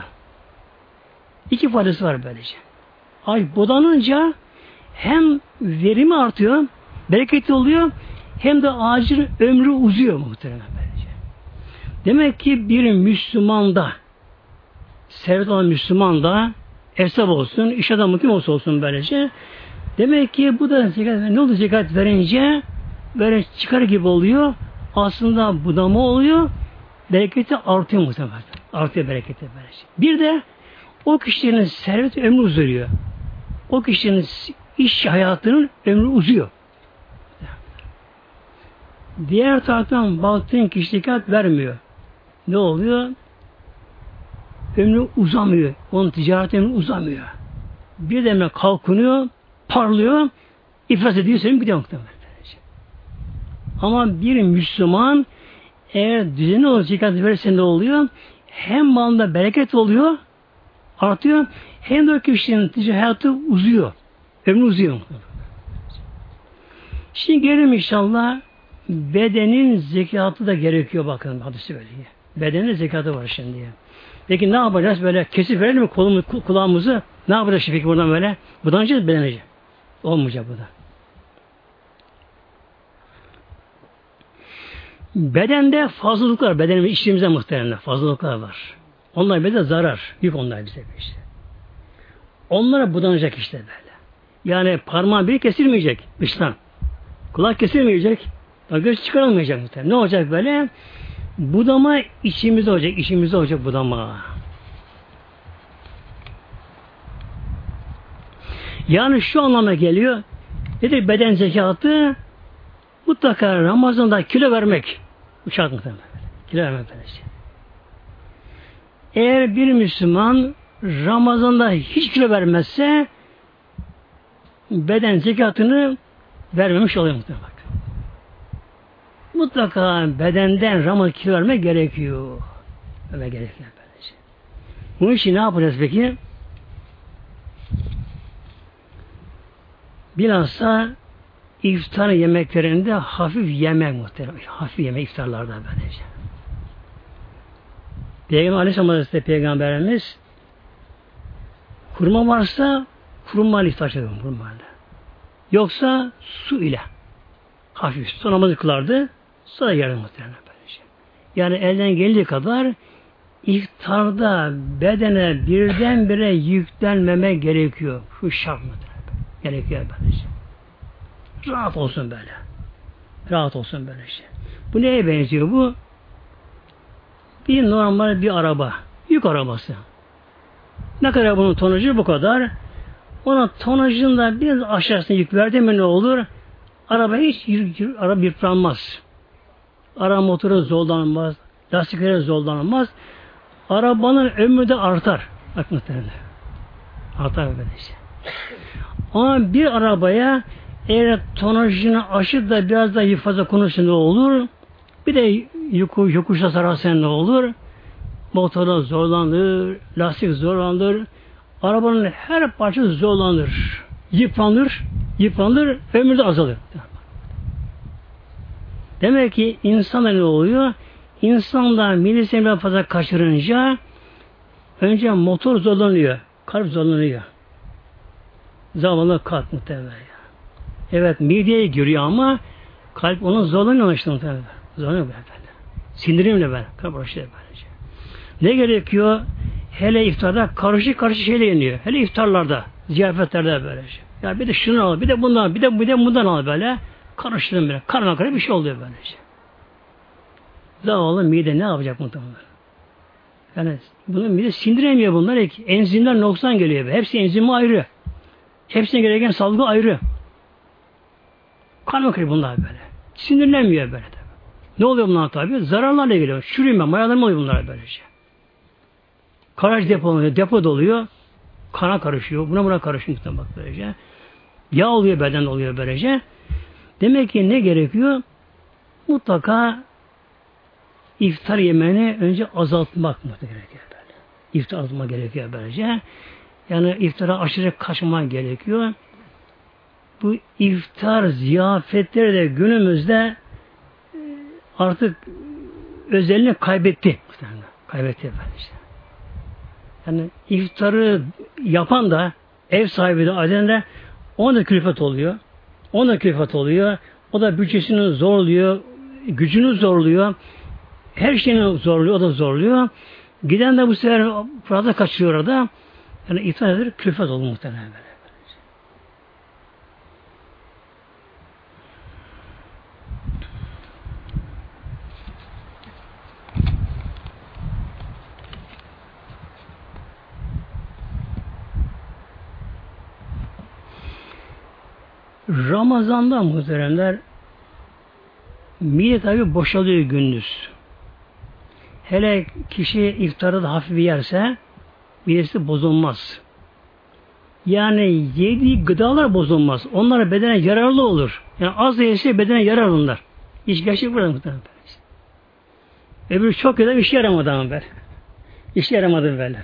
İki faydası var böylece. Ağaç budanınca hem verimi artıyor, bereketli oluyor, hem de ağacın ömrü uzuyor muhtemelen böylece. Demek ki bir Müslümanda servet olan Müslüman hesap olsun, iş adamı kim olsa olsun böylece Demek ki bu da zekat, ne oldu zekat verince böyle çıkar gibi oluyor. Aslında budama oluyor. Bereketi artıyor muhtemelen. Artıyor bereketi böylece. Bir de o kişinin serveti ömrü uzuyor. O kişinin iş hayatının ömrü uzuyor. Diğer taraftan baktığın kişi vermiyor. Ne oluyor? Ömrü uzamıyor. Onun ticaret ömrü uzamıyor. Bir demle kalkınıyor, parlıyor, iflas ediyor, senin gidiyor muhtemelen. Ama bir Müslüman eğer düzenli olarak zekat verirse ne oluyor? Hem malında bereket oluyor, artıyor, hem de o kişinin ticari hayatı uzuyor. Uzuyor. Şimdi gelelim inşallah bedenin zekatı da gerekiyor bakın hadi söyleyeyim. Bedenin zekatı var şimdi. Peki ne yapacağız böyle kesip verelim mi kolumuzu, kulağımızı? Ne yapacağız peki buradan böyle? Budanacağız bedenece. Olmayacak bu da. Bedende fazlalıklar, bedenimiz içtiğimizde muhtemelen fazlalıklar var. Onlar bize zarar. Yük onlar bize işte. Onlara budanacak işte böyle. Yani parmağın biri kesilmeyecek dıştan. Kulak kesilmeyecek. Göz çıkarılmayacak muhtemelen. Ne olacak böyle? Budama içimizde olacak, içimizde olacak budama. Yani şu anlama geliyor. Nedir beden zekatı? Mutlaka Ramazan'da kilo vermek. Uçak muhtemelen. Kilo vermek böylece. Eğer bir Müslüman Ramazan'da hiç kilo vermezse beden zekatını vermemiş oluyor muhtemelen. Mutlaka bedenden Ramazan kilo vermek gerekiyor. Öyle gerekiyor böylece. Bunun için ne yapacağız peki? Bilhassa iftar yemeklerinde hafif yemek muhtemelen. Hafif yemek iftarlarda böylece. Peygamber Aleyhisselam Hazretleri Peygamberimiz kurma varsa kurma iftar çekiyor kurmayla. Yoksa su ile hafif su namazı kılardı sonra yarın muhtemelen böylece. Yani elden geldiği kadar iftarda bedene birdenbire yüklenmeme gerekiyor. Şu şart mıdır? Gerekiyor böylece. Rahat olsun böyle. Rahat olsun böyle şey. Bu neye benziyor bu? Bir normal bir araba. Yük arabası. Ne kadar bunun tonajı bu kadar. Ona tonajında biraz aşağısına yük verdi mi ne olur? Araba hiç yürü, yürü, araba yıpranmaz. Araba motoru zorlanmaz. Lastikleri zorlanmaz. Arabanın ömrü de artar. Bak muhtemelen. Artar böyle şey. Ama bir arabaya eğer tonajını aşıp da biraz daha fazla konuşsa ne olur? Bir de yokuş, yokuşa sararsan ne olur? Motorda zorlanır, lastik zorlanır, arabanın her parçası zorlanır, yıpranır, yıpranır, ömür de azalır. Demek ki insanda ne oluyor? İnsanda milisemi fazla kaçırınca önce motor zorlanıyor, kalp zorlanıyor. Zavallı kalp muhtemelen. Evet mideye giriyor ama kalp onun zorlanıyor işte muhtemelen. Zorlanıyor böyle. Sindirimle böyle. Kalp uğraşıyor böylece. Ne gerekiyor? Hele iftarda karışık karışık şeyler yeniyor. Hele iftarlarda, ziyafetlerde böylece. Ya bir de şunu al, bir de bundan, bir de bir de bundan al böyle. Karıştırın böyle. Karma bir şey oluyor böylece. Zavallı mide ne yapacak muhtemelen? Yani bunu mide sindiremiyor bunlar. Enzimler noksan geliyor. Hepsi enzimi ayrı. Hepsine gereken salgı ayrı. Akıyor bunlar böyle. Sinirlenmiyor böyle. Ne oluyor bunlar tabi? Zararlarla geliyor. Çürüme, mayalanma oluyor bunlar böylece. Karaç depolanıyor, depo doluyor. Kana karışıyor. Buna buna karışıyor bak böylece. Yağ oluyor, beden oluyor böylece. Demek ki ne gerekiyor? Mutlaka iftar yemeğini önce azaltmak mı gerekiyor böyle. İftar azaltmak gerekiyor böylece. Yani iftara aşırı kaçmak gerekiyor. Bu iftar ziyafetleri de günümüzde e, artık özelliğini kaybetti. Kaybetti efendim işte. Yani iftarı yapan da ev sahibi de aden de ona da külfet oluyor. Ona da külfet oluyor. O da bütçesini zorluyor. Gücünü zorluyor. Her şeyini zorluyor. O da zorluyor. Giden de bu sefer fazla kaçıyor orada. Yani iftar eder külfet olur muhtemelen böyle. Ramazan'da muhteremler mide tabi boşalıyor gündüz. Hele kişi iftarı da hafif yerse midesi bozulmaz. Yani yediği gıdalar bozulmaz. Onlar bedene yararlı olur. Yani az yese bedene yarar onlar. İş gerçek burada muhtemelen. Öbürü çok güzel işe yaramadı ama böyle. İşe yaramadı böyle.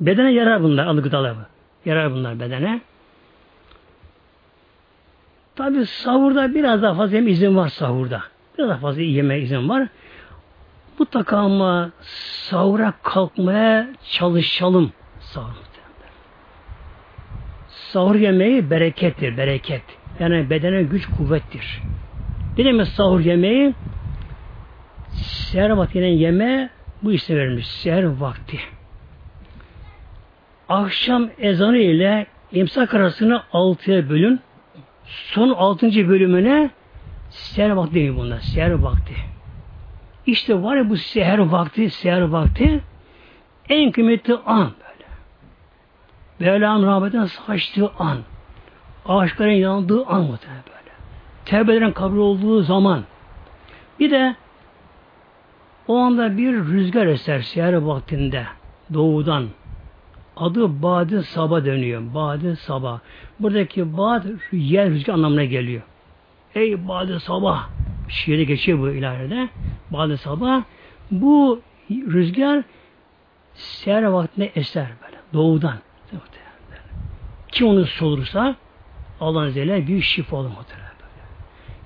Bedene yarar bunlar, alı gıdalar. Yarar bunlar bedene. Tabi sahurda biraz daha fazla yeme izin var sahurda. Biraz daha fazla yeme izin var. Mutlaka ama sahura kalkmaya çalışalım. Sahur. Sahur yemeği berekettir, bereket. Yani bedene güç kuvvettir. Ne demek sahur yemeği? Seher vaktinin yeme bu işte verilmiş. Seher vakti. Akşam ezanı ile imsak arasını altıya bölün. Son altıncı bölümüne seher vakti değil bunlar. Seher vakti. İşte var ya bu seher vakti, seher vakti en kıymetli an böyle. Mevlam rahmetten saçtığı an. Ağaçların yandığı an muhtemelen böyle. Tevbelerin kabul olduğu zaman. Bir de o anda bir rüzgar eser seher vaktinde doğudan. Adı Badi Sabah dönüyor. Badi Sabah. Buradaki Bad yer rüzgar anlamına geliyor. Ey Badi Sabah. Şiirde geçiyor bu ileride. Badi Sabah. Bu rüzgar seher vaktinde eser böyle. Doğudan. Kim onu solursa Allah'ın izniyle büyük şifa olur muhtemelen.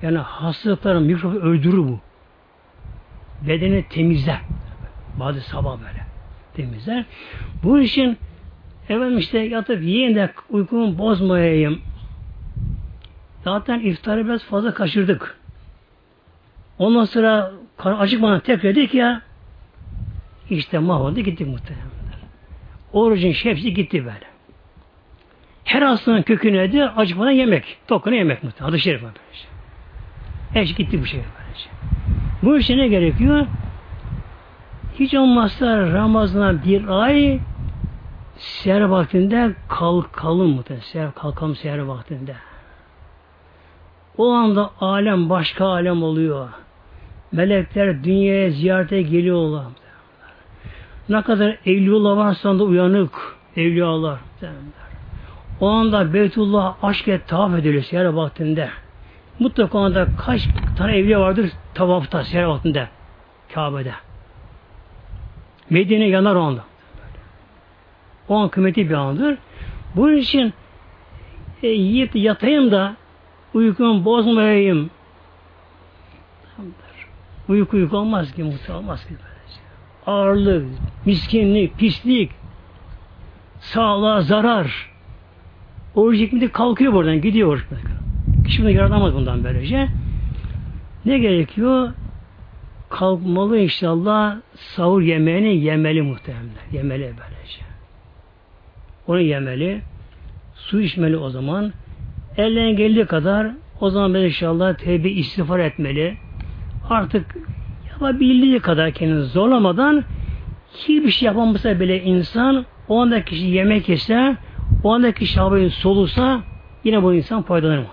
Yani hastalıkların mikrobu öldürür bu. Bedeni temizler. Bazı sabah böyle temizler. Bu için efendim işte yatıp yiyin de uykumu bozmayayım. Zaten iftarı biraz fazla kaçırdık. Ondan sonra acıkmadan tekrar dedik ya işte mahvoldu gitti muhtemelen. Orucun hepsi gitti böyle. Her hastanın kökü nedir? Acıkmadan yemek. Tokunu yemek muhtemelen. Adı şerif böylece. Her şey gitti bu şey böylece. Bu işe ne gerekiyor? Hiç olmazsa Ramazan'a bir ay seher vaktinde kalkalım muhtemelen. Seher, kalkalım seher vaktinde. O anda alem başka alem oluyor. Melekler dünyaya ziyarete geliyorlar. Ne kadar evliyalar varsa da uyanık evliyalar. O anda Beytullah aşk et tavaf ediliyor seher vaktinde. Mutlaka onda kaç 40 tane evliya vardır tavafta, seher altında. Kabe'de. Medine yanar o anda. O an kıymeti bir andır. Bunun için e, yiyip yatayım da uykumu bozmayayım. Uyku uyku olmaz ki muhtemelen olmaz ki. Ağırlık, miskinlik, pislik, sağlığa zarar. Oruç hikmeti kalkıyor buradan, gidiyor oruç. Kişi bunu yaratamaz bundan böylece. Ne gerekiyor? Kalkmalı inşallah sahur yemeğini yemeli muhtemelen. Yemeli böylece. Onu yemeli. Su içmeli o zaman. Elden geldiği kadar o zaman ben inşallah tevbe istiğfar etmeli. Artık yapabildiği kadar kendini zorlamadan hiçbir şey yapamasa bile insan o anda kişi yemek yese o anda kişi havayı solusa yine bu insan faydalanır.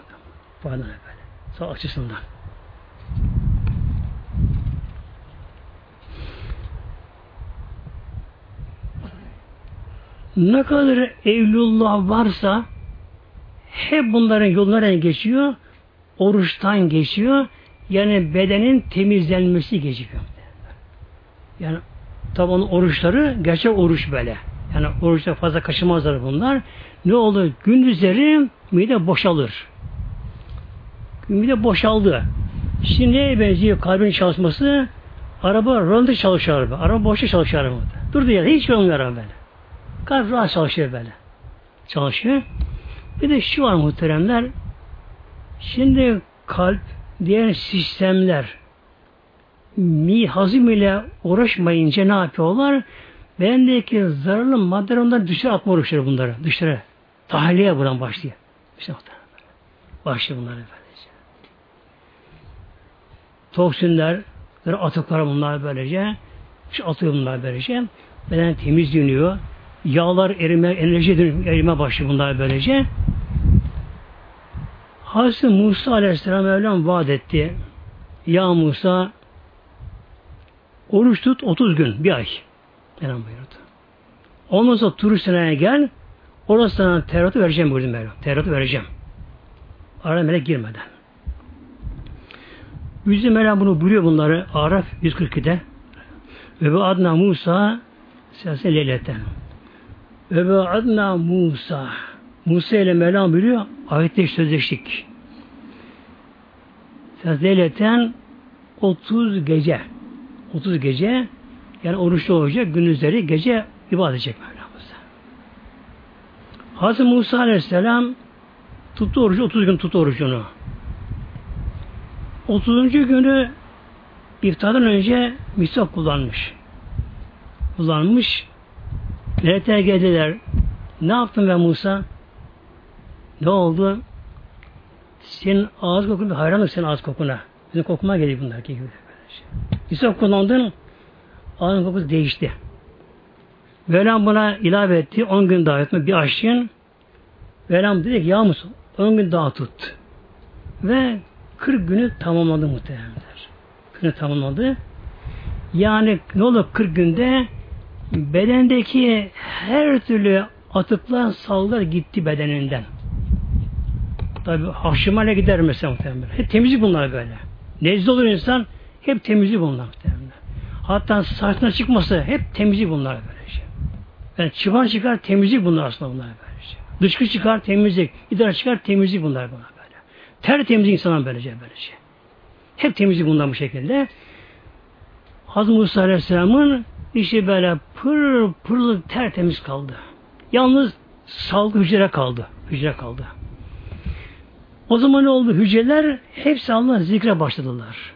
Faydalanır böyle. Sağ açısından. Ne kadar evlullah varsa hep bunların yollarından geçiyor. Oruçtan geçiyor. Yani bedenin temizlenmesi geçiyor. Yani tabi onun oruçları gerçek oruç böyle. Yani oruçta fazla kaşımazlar bunlar. Ne olur? Gündüzleri mide boşalır. Mide boşaldı. Şimdi neye benziyor kalbin çalışması? Araba röntgen çalışıyor araba. Araba boşta çalışıyor araba. Durdu yerde hiç olmuyor araba böyle. Kalp rahat çalışıyor böyle. Çalışıyor. Bir de şu var muhteremler. Şimdi kalp, diğer sistemler mi hazım ile uğraşmayınca ne yapıyorlar? Bendeki zararlı maddeler ondan dışarı atma uğraşıyor bunları. Dışarı. Tahliye buradan başlıyor. İşte başlıyor bunlar böylece. Toksinler, atıklar bunlar böylece. İşte atıyor bunlar böylece. Beden temizleniyor. Yağlar erime, enerji erime başlıyor bunlar böylece. Hazreti Musa Aleyhisselam Mevlam vaat etti. Ya Musa oruç tut 30 gün, bir ay. Mevlam buyurdu. Ondan sonra turistlerine gel, orası sana Tevrat'ı vereceğim buyurdu Mevlam. Tevrat'ı vereceğim. Araya melek girmeden. Yüzü Mevlam bunu buyuruyor bunları Araf 142'de. Ve bu adna Musa siyasi leyleten. Ve bu adna Musa Musa ile Mevlam buyuruyor ayette sözleştik. Leyleten 30 gece 30 gece yani oruçlu olacak gündüzleri gece ibadet edecek Mevlamıza. Hazreti Musa Aleyhisselam tuttu orucu 30 gün tuttu orucunu. 30. günü iftardan önce misak kullanmış. Kullanmış. Melekler geldiler. Ne yaptın ben Musa? Ne oldu? Senin ağız kokuna hayranlık senin ağız kokuna. Bizim kokuma geliyor bunlar gibi. Misak kullandın ağzın kokusu değişti. Mevlam buna ilave etti. 10 gün daha etme bir aşçın. Mevlam dedi ki ya Musa 10 gün daha tut. Ve 40 günü tamamladı muhtemelenler. Günü tamamladı. Yani ne olur 40 günde bedendeki her türlü atıklar sallar gitti bedeninden. Tabi hafşımale gider mesela muhtemelen. Hep temizlik bunlar böyle. Nezle olur insan hep temizlik bunlar muhtemelen. Hatta saçına çıkması hep temizlik bunlar böylece. Yani çıban çıkar temizlik bunlar aslında bunlar böylece. Dışkı çıkar temizlik, idrar çıkar temizlik bunlar bunlar. Tertemiz insanlar böylece böylece. Hep temizlik bundan bu şekilde. Hazreti Musa Aleyhisselam'ın işi böyle pır pırlı tertemiz kaldı. Yalnız sağlıklı hücre kaldı. Hücre kaldı. O zaman ne oldu? Hücreler hepsi Allah zikre başladılar.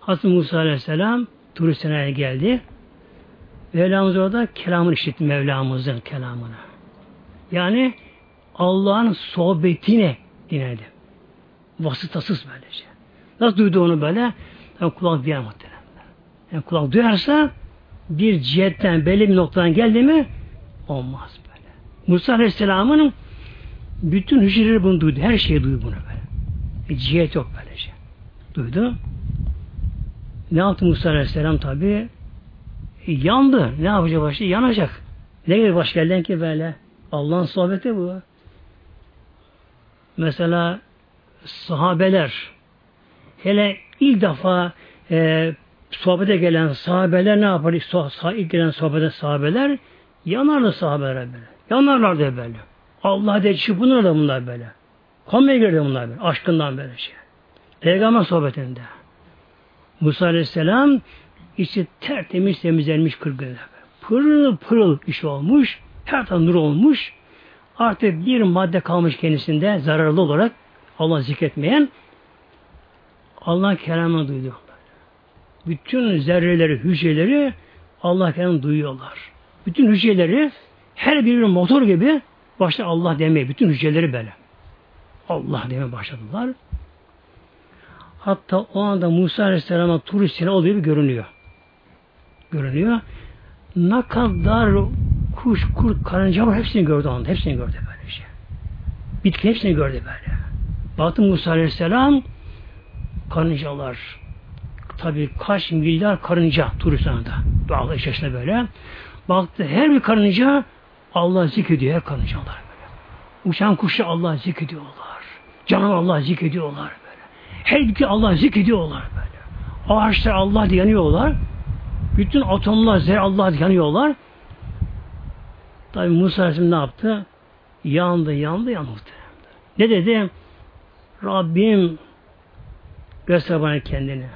Hazreti Musa Aleyhisselam Turistan'a geldi. Mevlamız orada kelamını işitti Mevlamızın kelamını. Yani Allah'ın sohbetine dinledi. Vasıtasız böylece. Nasıl duydu onu böyle? Yani kulak duyar muhtemelen. Yani kulak duyarsa bir cihetten belli bir noktadan geldi mi olmaz böyle. Musa Aleyhisselam'ın bütün hücreleri bunu duydu. Her şeyi duydu bunu böyle. Bir cihet yok böylece. Duydu. Ne yaptı Musa Aleyhisselam tabi? E, yandı. Ne yapacak başta? Yanacak. Ne gibi baş gelden ki böyle? Allah'ın sohbeti bu. Mesela sahabeler hele ilk defa e, sohbete gelen sahabeler ne yapar? So, ilk gelen sohbete sahabeler yanarlı sahabeler böyle. Yanarlardı böyle. Allah de çırpınır da bunlar böyle. Komaya girdi bunlar böyle. Aşkından böyle şey. Peygamber sohbetinde. Musa Aleyhisselam içi tertemiz temizlenmiş kırgınlar. Pırıl pırıl iş olmuş. Her taraf nur olmuş. Artık bir madde kalmış kendisinde zararlı olarak Allah zikretmeyen Allah kelamını duyuyor. Bütün zerreleri, hücreleri Allah kelamını duyuyorlar. Bütün hücreleri her birinin motor gibi başta Allah demeye, bütün hücreleri böyle. Allah demeye başladılar. Hatta o anda Musa Aleyhisselam'a turistine olduğu gibi görünüyor. Görünüyor. Ne kadar kuş, kurt, karınca var hepsini gördü anda. Hepsini gördü böyle şey. Bitki hepsini gördü böyle. Baktı Musa Aleyhisselam karıncalar tabi kaç milyar karınca turistanda dağlı içerisinde böyle. Baktı her bir karınca Allah zikrediyor her karıncalar böyle. Uçan kuşu Allah zikrediyorlar. Canavar Allah zikrediyorlar böyle. Her bir Allah zikrediyorlar böyle. Ağaçlar Allah diye yanıyorlar. Bütün atomlar zerre Allah diye yanıyorlar. Tabi Musa Aleyhisselam ne yaptı? Yandı, yandı, yandı. Ne dedi? Rabbim göster bana kendini.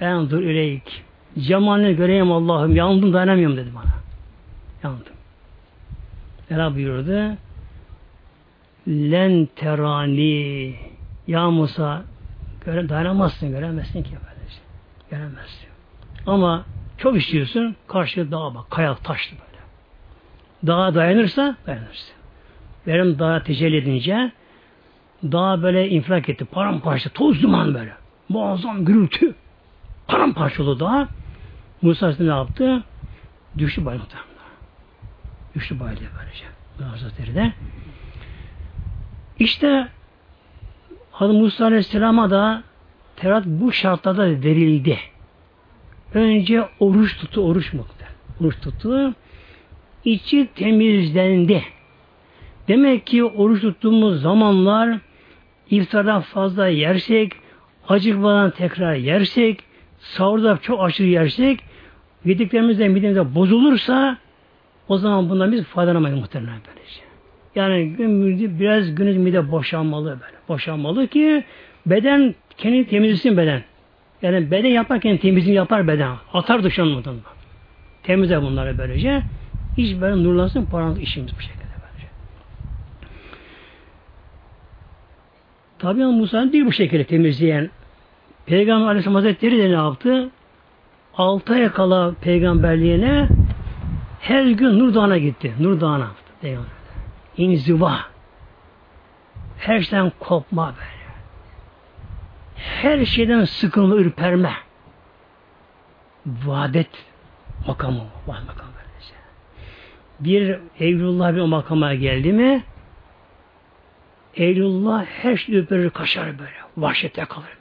En dur ileyk. Cemalini göreyim Allah'ım. Yandım dayanamıyorum dedi bana. Yandım. Cenab buyurdu. Len terani. Ya Musa göre, dayanamazsın, göremezsin ki böylece. Göremezsin. Ama çok istiyorsun, karşı dağa bak, kaya taşlı böyle. Dağa dayanırsa, dayanırsın. Benim dağa tecelli edince, dağ böyle infilak etti, paramparça, toz duman böyle. Muazzam gürültü. Paramparça oldu dağ. Musa ne yaptı? Düştü bayıldı. Düştü bayıldı böylece. Hazretleri de. İşte Hazreti Musa Aleyhisselam'a da Tevrat bu şartlarda verildi. Önce oruç tuttu, oruç mu? Oruç tuttu. İçi temizlendi. Demek ki oruç tuttuğumuz zamanlar iftardan fazla yersek, acıkmadan tekrar yersek, sahurda çok aşırı yersek, yediklerimizden midemize bozulursa o zaman bundan biz faydalanamayız muhtemelen böylece. Yani gün biraz günümüz mide boşanmalı böyle. Boşanmalı ki beden kendi temizlesin beden. Yani beden yaparken temizliğini yapar beden. Atar dışarı muhtemelen. Temizle bunları böylece. Hiç böyle nurlansın paranız işimiz bu şekilde böylece. Tabi Musa değil bu şekilde temizleyen. Peygamber Aleyhisselam Hazretleri de ne yaptı? Altı ay kala peygamberliğine her gün Nur Dağı'na gitti. Nur Dağı'na. İnziva. Her şeyden kopma böyle. Her şeyden sıkılma, ürperme. Vadet makamı. Vadet makamı böylece. Bir Evlullah bir o makama geldi mi Eylullah her şey ürperir, kaçar böyle. Vahşete kalır.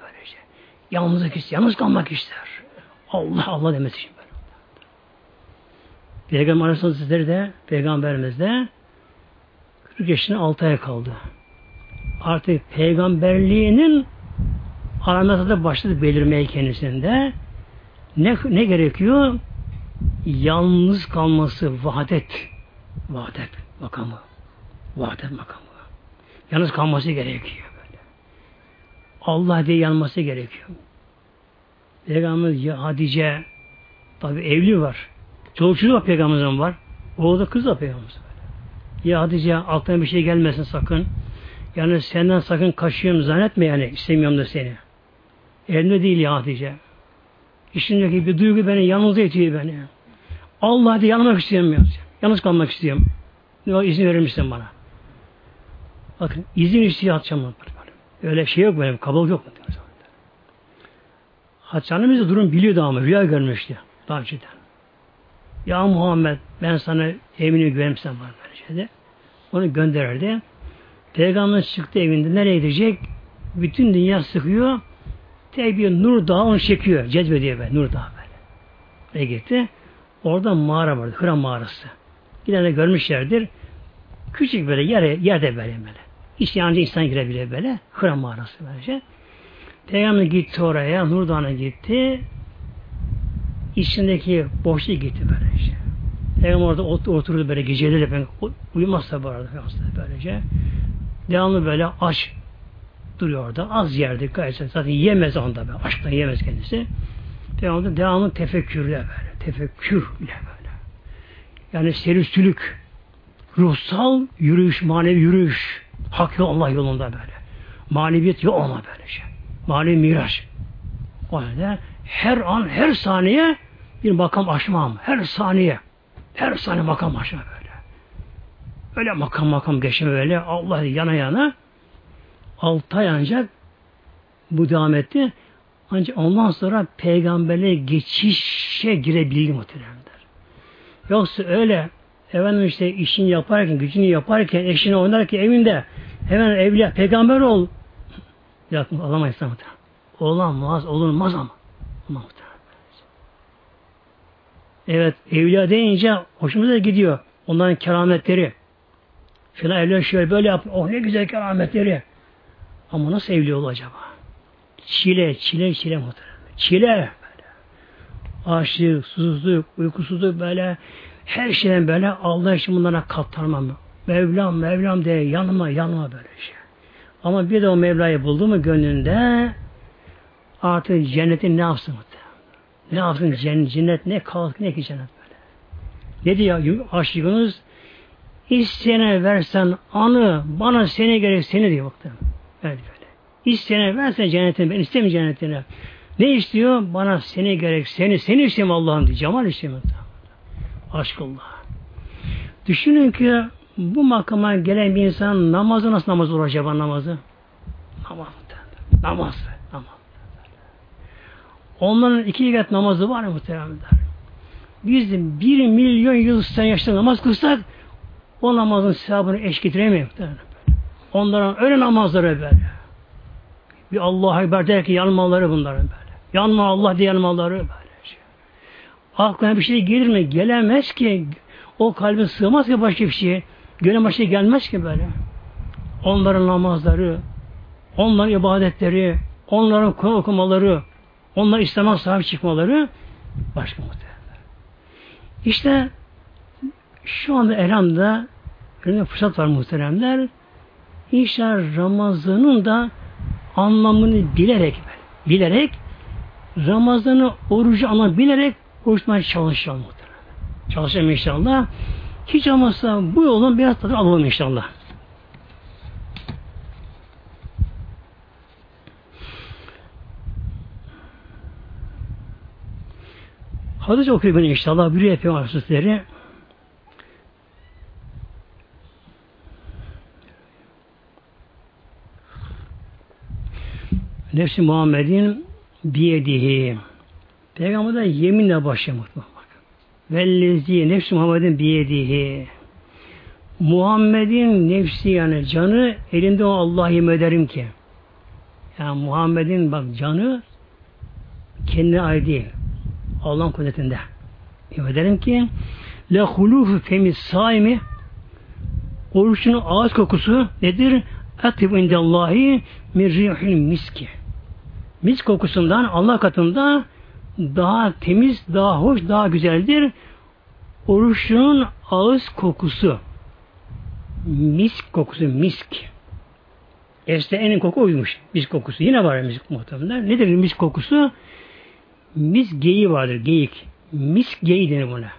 Yalnızlık ister, yalnız kalmak ister. Allah Allah demesi için böyle. Peygamber Aleyhisselatü de Peygamberimiz de 40 yaşına 6 ay kaldı. Artık peygamberliğinin alametleri da başladı belirmeye kendisinde. Ne, ne gerekiyor? Yalnız kalması, vahdet. Vahdet makamı. Vahdet makamı. Yalnız kalması gerekiyor. Allah diye yanması gerekiyor. Peygamberimiz Hatice tabi evli var. Çoluk çocuğu var peygamberimizin var. Oğlu da kız da peygamberimiz Ya Hatice aklına bir şey gelmesin sakın. Yani senden sakın kaçıyorum zannetme yani istemiyorum da seni. Elimde değil ya Hatice. İçindeki bir duygu beni yalnız itiyor beni. Allah diye yanmak istemiyorum. Yalnız kalmak istiyorum. Ne izin verir misin bana? Bakın izin istiyor atacağım. Öyle şey yok böyle kabul yok. Haçanımız da durum biliyordu ama rüya görmüştü daha önceden. Ya Muhammed ben sana emini güvenmişsem var böyle şeyde. Onu gönderirdi. Peygamber çıktı evinde nereye gidecek? Bütün dünya sıkıyor. Tek bir nur dağı onu çekiyor. Cezbediyor böyle. Nur dağı böyle. Ne gitti? Orada mağara vardı. Hıra mağarası. Yine de görmüşlerdir. Küçük böyle yere, yerde böyle böyle. İsteyen insan girebilir böyle. Hıra mağarası böylece. Peygamber gitti oraya, Nur Dağı'na gitti. İçindeki boşluk gitti böyle işte. Peygamber orada oturdu böyle geceleri ben uyumazsa bu arada böylece. Devamlı böyle aç duruyor orada. Az yerdi gayet. Zaten yemez onda böyle. Aşktan yemez kendisi. Devamlı devamlı tefekkürle böyle. Tefekkürle böyle. Yani serüstülük. Ruhsal yürüyüş, manevi yürüyüş. Hak yol Allah yolunda böyle. Maneviyet yok ona böyle şey. Manevi miraç. O halde her an, her saniye bir makam aşmam. Her saniye. Her saniye makam aşma böyle. Öyle makam makam geçme böyle. Allah yana yana altı ay ancak bu devam etti. Ancak ondan sonra peygamberle geçişe girebildi muhteremler. Yoksa öyle efendim işte işini yaparken, gücünü yaparken, eşini oynarken evinde hemen evliya, peygamber ol. Yok, olamayız muhtemelen. Olamaz, olunmaz ama. Ama Evet, evliya deyince hoşumuza gidiyor. Onların kerametleri. Filan evliya şöyle böyle yap. Oh ne güzel kerametleri. Ama nasıl evli ol acaba? Çile, çile, çile muhtemelen. Çile böyle. Açlık, susuzluk, uykusuzluk böyle her şeyden böyle Allah için bunlara katlanmam. Mevlam, Mevlam diye yanma, yanma böyle şey. Ama bir de o Mevla'yı buldu mu gönlünde artık cennetin ne yapsın Ne yapsın cennet, ne kalk ne ki cennet böyle. Ne diyor aşkınız? İsteyene versen anı, bana seni gerek seni diyor baktım. Öyle böyle. İsteyene versen cennetini, ben istemiyorum cennetini. Ne istiyor? Bana seni gerek seni, seni istiyorum Allah'ım diyor. Cemal istiyorum. Aşkullah. Düşünün ki bu makama gelen bir insan namazı nasıl namaz olur acaba namazı? Namaz. Namaz. Namaz. Onların iki rekat namazı var mı muhtemelen? Biz bir milyon yıl sen yaşta namaz kılsak o namazın sevabını eş getiremeyiz. Onların öyle namazları böyle. Bir Allah'a Ekber der ki yanmaları bunların böyle. Yanma Allah diye yanmaları böyle. Aklına bir şey gelir mi? Gelemez ki. O kalbe sığmaz ki başka bir şey. Gönül başka gelmez ki böyle. Onların namazları, onların ibadetleri, onların Kur'an okumaları, onların İslam'a sahip çıkmaları başka muhtemelen. İşte şu anda elhamda önümde fırsat var muhteremler. İnşallah Ramazan'ın da anlamını bilerek bilerek Ramazan'ı orucu ama oruçmaya çalışalım muhtemelen. Çalışalım inşallah. Hiç olmazsa bu yolun biraz tadını alalım inşallah. Hadis okuyayım inşallah. Bir yapayım arsızları. Nefsi Muhammed'in biyedihi. Peygamber de yeminle başlıyor mutlaka. Vellezi nefsi Muhammed'in biyedihi. Muhammed'in nefsi yani canı elinde o Allah yemin ederim ki. Yani Muhammed'in bak canı kendine ait değil. Allah'ın kudretinde. Yemin ederim ki le hulufu femi saimi oruçun ağız kokusu nedir? Atib indallahi min miski. Mis kokusundan Allah katında daha temiz, daha hoş, daha güzeldir. Oruçlunun ağız kokusu. Misk kokusu, misk. Este en koku uymuş. Misk kokusu. Yine var misk muhtemelen. Nedir misk kokusu? Misk geyi vardır, geyik. Misk geyi denir buna.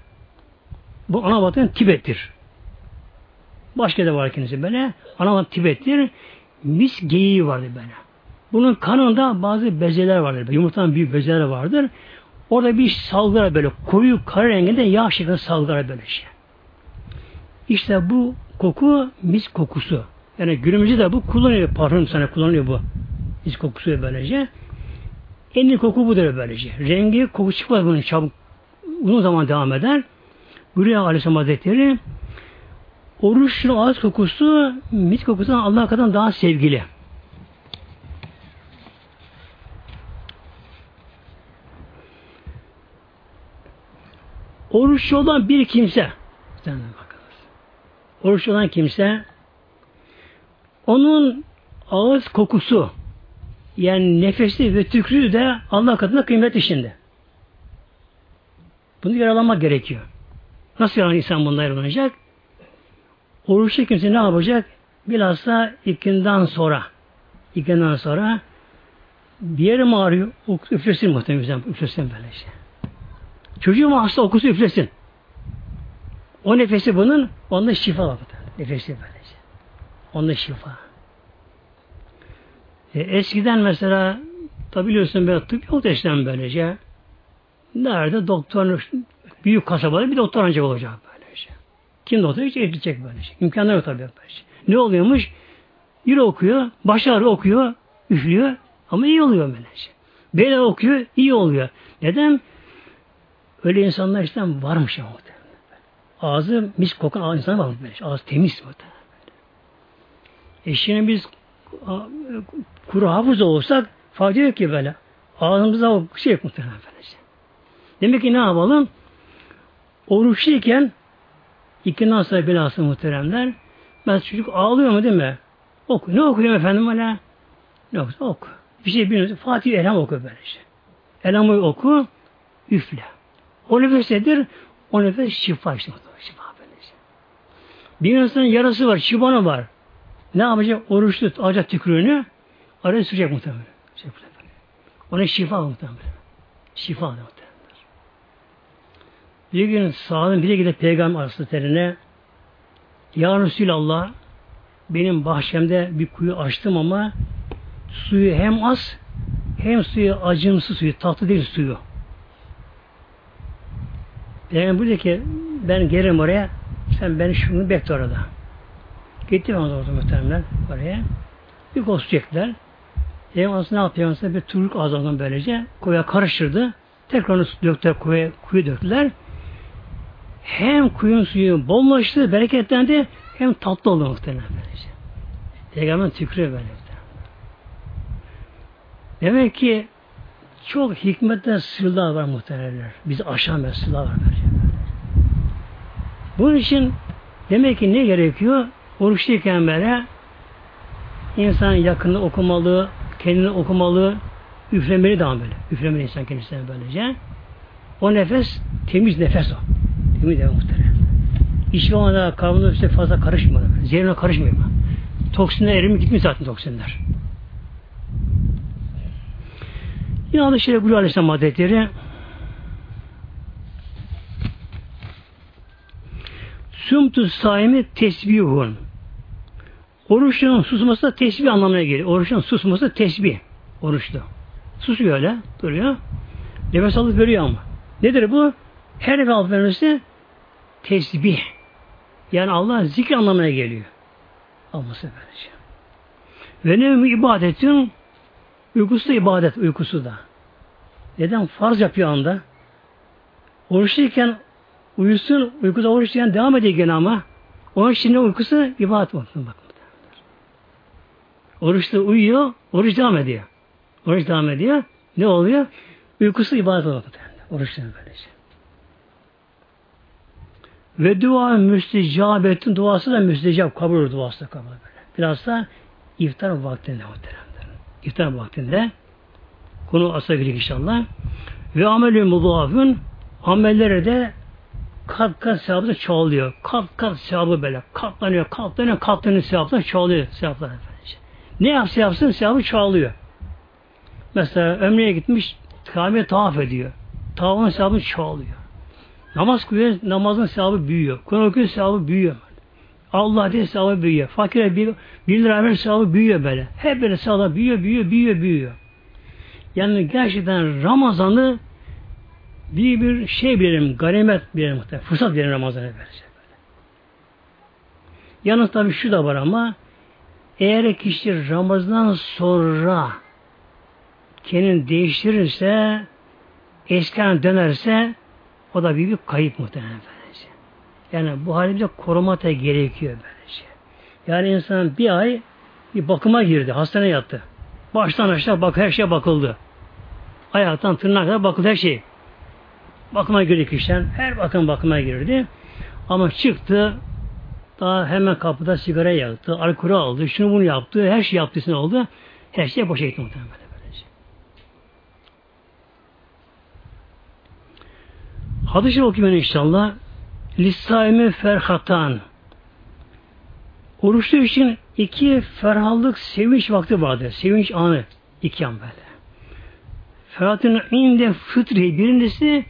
Bu ana vatan Tibet'tir. Başka da var kendisi böyle. Ana vatan Tibet'tir. Misk geyiği vardır böyle. Bunun kanında bazı bezeler vardır. Yumurtanın büyük bezeler vardır. Orada bir salgılar böyle koyu kara renginde yağ şeklinde salgılar böyle şey. İşte bu koku mis kokusu. Yani günümüzde de bu kullanıyor. Parfüm sana kullanıyor bu. Mis kokusu böylece. En iyi koku budur böylece. Rengi koku çıkmaz bunun çabuk. Uzun zaman devam eder. Buraya Aleyhisselam Hazretleri oruçlu ağız kokusu mis kokusundan Allah'a kadar daha sevgili. Oruçlu olan bir kimse oruçlu olan kimse onun ağız kokusu Yani nefesi ve tükrüğü de Allah katında kıymetli şimdi. Bunu yaralamak gerekiyor. Nasıl yalan insan bundan yaralanacak? Oruçlu kimse ne yapacak? Bilhassa ikinden sonra ikinden sonra bir yerim ağrıyor. Üflesin muhtemelen. Üflesin böyle şey. Çocuğum hasta okusu üflesin. O nefesi bunun onda şifa var. Nefesi böylece. Onda şifa. E, eskiden mesela tabi biliyorsun böyle tıp yok eskiden böylece. Nerede doktor büyük kasabada bir doktor ancak olacak böylece. Kim doktor hiç edecek böylece. İmkanları yok tabi böylece. Ne oluyormuş? Yürü okuyor, baş ağrı okuyor, üflüyor ama iyi oluyor böylece. Beyler okuyor, iyi oluyor. Neden? Öyle insanlar işte varmış ya muhtemelen. Ağzı mis kokan insan var böyle. Ağzı temiz muhtemelen. E şimdi biz kuru hafız olsak fayda yok ki böyle. Ağzımızda o şey yok muhtemelen böylece. Demek ki ne yapalım? Oruçluyken iki nasıl belası muhteremler. Ben çocuk ağlıyor mu değil mi? Oku. Ne okuyor efendim hala? Ne oku? Oku. Bir şey bilmiyorsun. Fatih Elham oku böylece. Elham'ı oku, üfle. O nefes nedir? O nefes şifa işte. Şifa böylece. Bir insanın yarası var, şibanı var. Ne yapacak? Oruç tut, alacak tükrüğünü, araya sürecek muhtemelen. Şey, Ona şifa muhtemelen. Şifa muhtemelen. Bir gün sağdım bir gidip peygamber arasında Ya Resulallah benim bahçemde bir kuyu açtım ama suyu hem az hem suyu acımsı suyu, tatlı değil suyu. Yani burada ki ben gelirim oraya sen beni şunu bekle orada. Gittim orada orada muhtemelen oraya. Bir kol su çektiler. Peygamber ne yapıyor? Mesela bir turuk ağzından böylece koya karıştırdı. Tekrar onu döktüler, kuyu, kuyu döktüler. Hem kuyun suyu bollaştı, bereketlendi, hem tatlı oldu muhtemelen böylece. Peygamber tükrüyor böyle. Demek ki çok hikmetten sırlar var muhtemelenler. Biz aşan sırlar var. Böyle. Bunun için demek ki ne gerekiyor? Oruçluyken böyle insan yakını okumalı, kendini okumalı, üflemeli daha böyle. Üflemeli insan kendisine böylece. O nefes temiz nefes o. Temiz nefes muhtemelen. İçki olmadan karnında işte fazla karışmıyor. Zehrine karışmıyor. Toksinler erimi gitmiş zaten toksinler. Yine adı şöyle buyuruyor Aleyhisselam Hazretleri Sümtü saimi tesbihun Oruçlunun susması da tesbih anlamına geliyor. Oruçlunun susması da tesbih. Oruçlu. Susuyor öyle. Duruyor. Nefes alıp veriyor ama. Nedir bu? Her nefes alıp vermesi tesbih. Yani Allah zikir anlamına geliyor. Alması böylece. Ve nevmi ibadetin uykusu da ibadet uykusu da. Neden? Farz yapıyor anda. Oruçluyken uyusun, uykuda oruçluyken devam ediyor gene ama onun için uykusu ibadet olsun. Bakın. Oruçta uyuyor, oruç devam ediyor. Oruç devam ediyor. Ne oluyor? Uykusu ibadet oluyor. Oruçta böylece. Ve dua müstecabetin duası da müstecap kabul olur duası da kabul. Biraz da iftar vaktinde muhteremler. İftar vaktinde konu asla gelecek inşallah. Ve amelü mudafın amelleri de kat kat sevabı çoğalıyor. Kat kat sevabı böyle katlanıyor, katlanıyor, katlanıyor sevaplar çoğalıyor sevaplar. Ne yapsa yapsın sevabı çoğalıyor. Mesela ömreye gitmiş Kabe'ye tavaf ediyor. Tavafın sevabı çoğalıyor. Namaz kılıyor, namazın sevabı büyüyor. Kur'an okuyor, sevabı büyüyor. Allah diye sevabı büyüyor. Fakire bir, bir lira ver sevabı büyüyor böyle. Hep böyle sevabı büyüyor, büyüyor, büyüyor, büyüyor. Yani gerçekten Ramazan'ı bir bir şey bilelim, ganimet bilelim muhtemelen. Fırsat bilelim Ramazan'a böylece böyle. Yalnız tabii şu da var ama eğer kişi Ramazan'dan sonra kendini değiştirirse eskiden dönerse o da büyük bir kayıp muhtemelen böylece. Yani bu halimize korumata gerekiyor böylece. Yani insan bir ay bir bakıma girdi, hastaneye yattı. Baştan aşağı bak her şeye bakıldı. Ayaktan tırnağa kadar bakıldı her şey. Bakıma girdi kişiler. Her bakım bakıma girdi. Ama çıktı daha hemen kapıda sigara yaktı, alkol aldı, şunu bunu yaptı, her şey yaptısını oldu. Her şey boşa gitti muhtemelen. Şey. Hadis-i okuyayım inşallah. Lissaime ferhatan. Oruçlu için iki ferhallık sevinç vakti vardır. Sevinç anı. iki an böyle. Ferhatın inde fıtri birincisi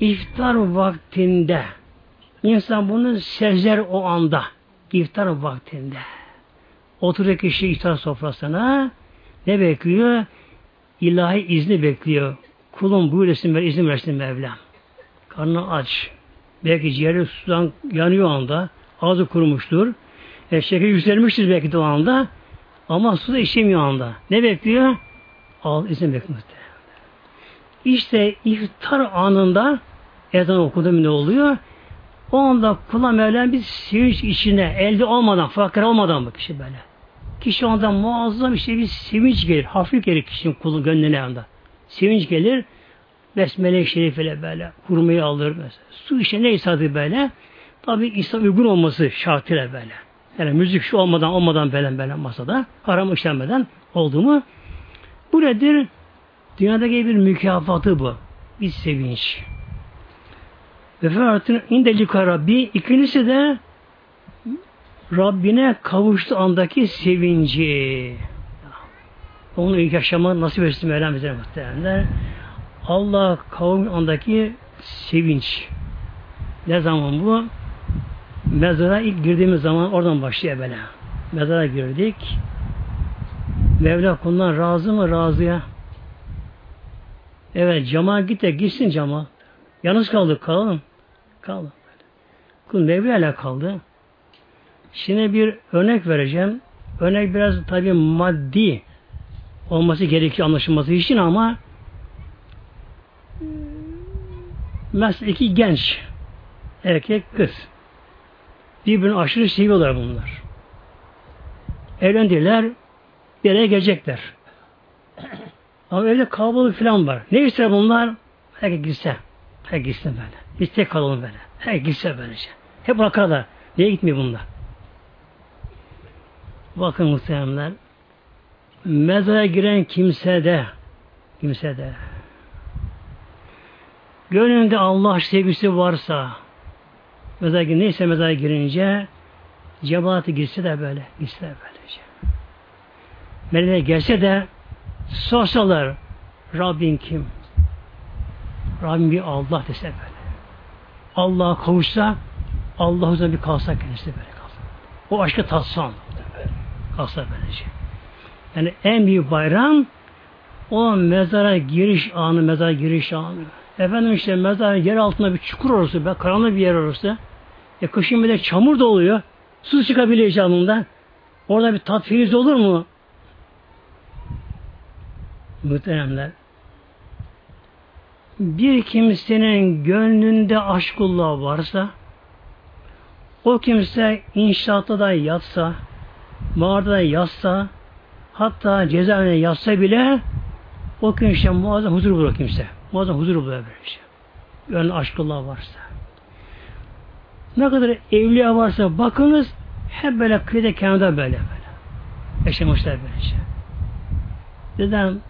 iftar vaktinde. İnsan bunu sezer o anda. iftar vaktinde. Oturuyor kişi iftar sofrasına ne bekliyor? İlahi izni bekliyor. Kulum buyursun ver, izin versin Mevlam. Karnı aç. Belki ciğeri sudan yanıyor anda. Ağzı kurumuştur. E, şeker yükselmiştir belki de o anda. Ama su da içemiyor anda. Ne bekliyor? Al izin bekliyor. İşte iftar anında ezan okudu ne oluyor? O anda kula Mevlam bir sevinç içine elde olmadan, fakir olmadan bu kişi böyle. Kişi anda muazzam işte bir sevinç gelir. Hafif gelir kişinin kulun gönlüne anda. Sevinç gelir. Besmele-i Şerife'yle böyle hurmayı alır mesela. Su işte neyse adı böyle. Tabi İslam uygun olması şartıyla böyle. Yani müzik şu olmadan olmadan böyle böyle masada haram işlenmeden oldu mu bu nedir? Dünyadaki bir mükafatı bu. Bir sevinç. Ve feratın indelikar Rabbi ikincisi de Rabbine kavuştu andaki sevinci. Onu yaşama nasip etsin Mevlam bize muhtemelenler. Allah kavim andaki sevinç. Ne zaman bu? Mezara ilk girdiğimiz zaman oradan başlıyor böyle. Mezara girdik. Mevla kulundan razı mı? Razı ya. Evet cama git de gitsin cama. Yalnız kaldık kalalım. Kalalım. Kul Mevla kaldı. Şimdi bir örnek vereceğim. Örnek biraz tabi maddi olması gerekiyor anlaşılması için ama mesela iki genç erkek kız birbirini aşırı seviyorlar bunlar. Evlendiler bir yere gelecekler. Ama evde kalabalık falan var. Ne ister bunlar? Herkes gitse. Herkes gitsin böyle. Biz tek kalalım böyle. Herkes gitse böylece. Hep bakarlar. Niye gitmiyor bunlar? Bakın muhteremler. Mezara giren kimse de kimse de gönlünde Allah sevgisi varsa mezara neyse mezara girince cemaati gitse de böyle gitse de böylece. Melek gelse de sorsalar Rabbin kim? Rabbim bir Allah dese böyle. Allah'a kavuşsa Allah üzerine bir kalsa kendisi böyle kalsa. O aşkı tatsan kalsa böylece. Yani en büyük bayram o mezara giriş anı, mezara giriş anı. Efendim işte mezar yer altında bir çukur orası, be, karanlık bir yer orası. E kışın bir de çamur da oluyor. Su çıkabiliyor camından. Orada bir tat olur mu? Muhteremler. Bir kimsenin gönlünde aşkullah varsa o kimse inşaatta da yatsa, mağarada da yatsa, hatta cezaevine yatsa bile o kimse muazzam huzur bulur kimse. Muazzam huzur bulur böyle şey. Gönlü aşkullah varsa. Ne kadar evliya varsa bakınız hep böyle kıyıda kenarda böyle böyle. Yaşamışlar böyle şey. Neden?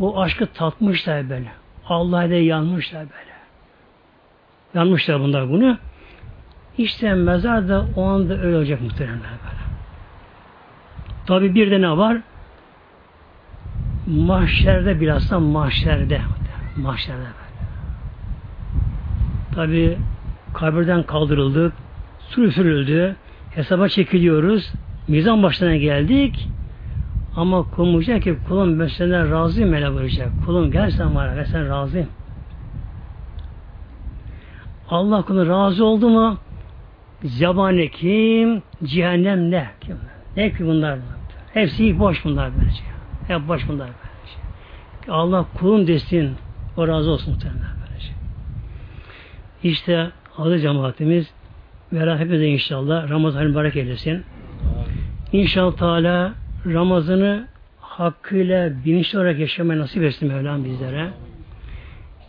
O aşkı tatmışlar böyle. Allah'a da yanmışlar böyle. Yanmışlar bunlar bunu. İşte mezar da o anda öyle olacak muhtemelen böyle. Tabi bir de ne var? Mahşerde bilhassa mahşerde. Mahşerde böyle. Tabi kabirden kaldırıldık. Sürüsürüldü. Hesaba çekiliyoruz. Mizan başına geldik. Ama kulum ki kulum ben senden razıyım öyle buyuracak. Kulum gel sen bana ve sen razıyım. Allah kulun razı oldu mu Zabane kim? Cehennem ne? Kim? Ne ki bunlar? Hepsi boş bunlar böylece. Hep boş bunlar böylece. Allah kulun desin. O razı olsun muhtemelen böylece. İşte adı cemaatimiz Mevla hepimize inşallah Ramazan mübarek eylesin. İnşallah Teala Ramazan'ı hakkıyla bilinçli olarak yaşamayı nasip etsin Mevlam bizlere.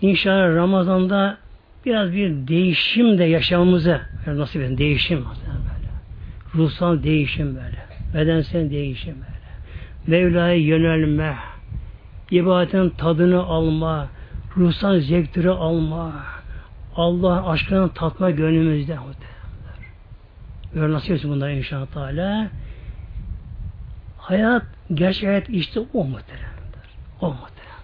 İnşallah Ramazan'da biraz bir değişim de yaşamamızı nasip etsin. Değişim böyle. Ruhsal değişim böyle. Bedensel değişim böyle. Mevla'ya yönelme, ibadetin tadını alma, ruhsal zevkleri alma, Allah aşkını tatma gönlümüzde. Böyle nasip etsin bunlar inşallah. Hayat, gerçek hayat işte o muhteremler. O muhteremler.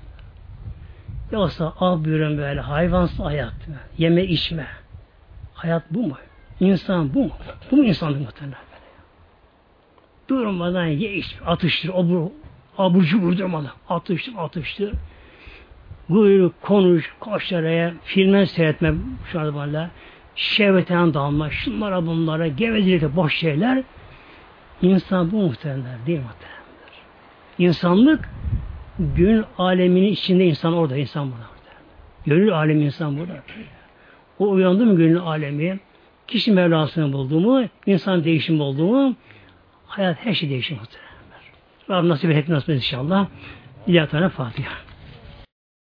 Yoksa av buyurun böyle hayvansız hayat? Yeme içme. Hayat bu mu? İnsan bu mu? Bu mu insanlık muhtemelen? Durmadan ye iç, atıştır, abur, abur cubur durmadan. Atıştır, atıştır. Kuyruk, konuş, koşlaraya, filmler seyretme şu anda böyle. Şehvetten dalma, şunlara bunlara, gevezelikte boş şeyler. İnsan bu muhtemelen değil mi muhtemelenler? İnsanlık gönül aleminin içinde insan orada, insan burada. Gönül alemi insan burada. O uyandı mı gönül alemi? Kişi Mevlasını buldu mu? insan değişim oldu mu? Hayat her şey değişim muhtemelen. Rabbim nasip et, nasip et inşallah. İlahi Fatiha.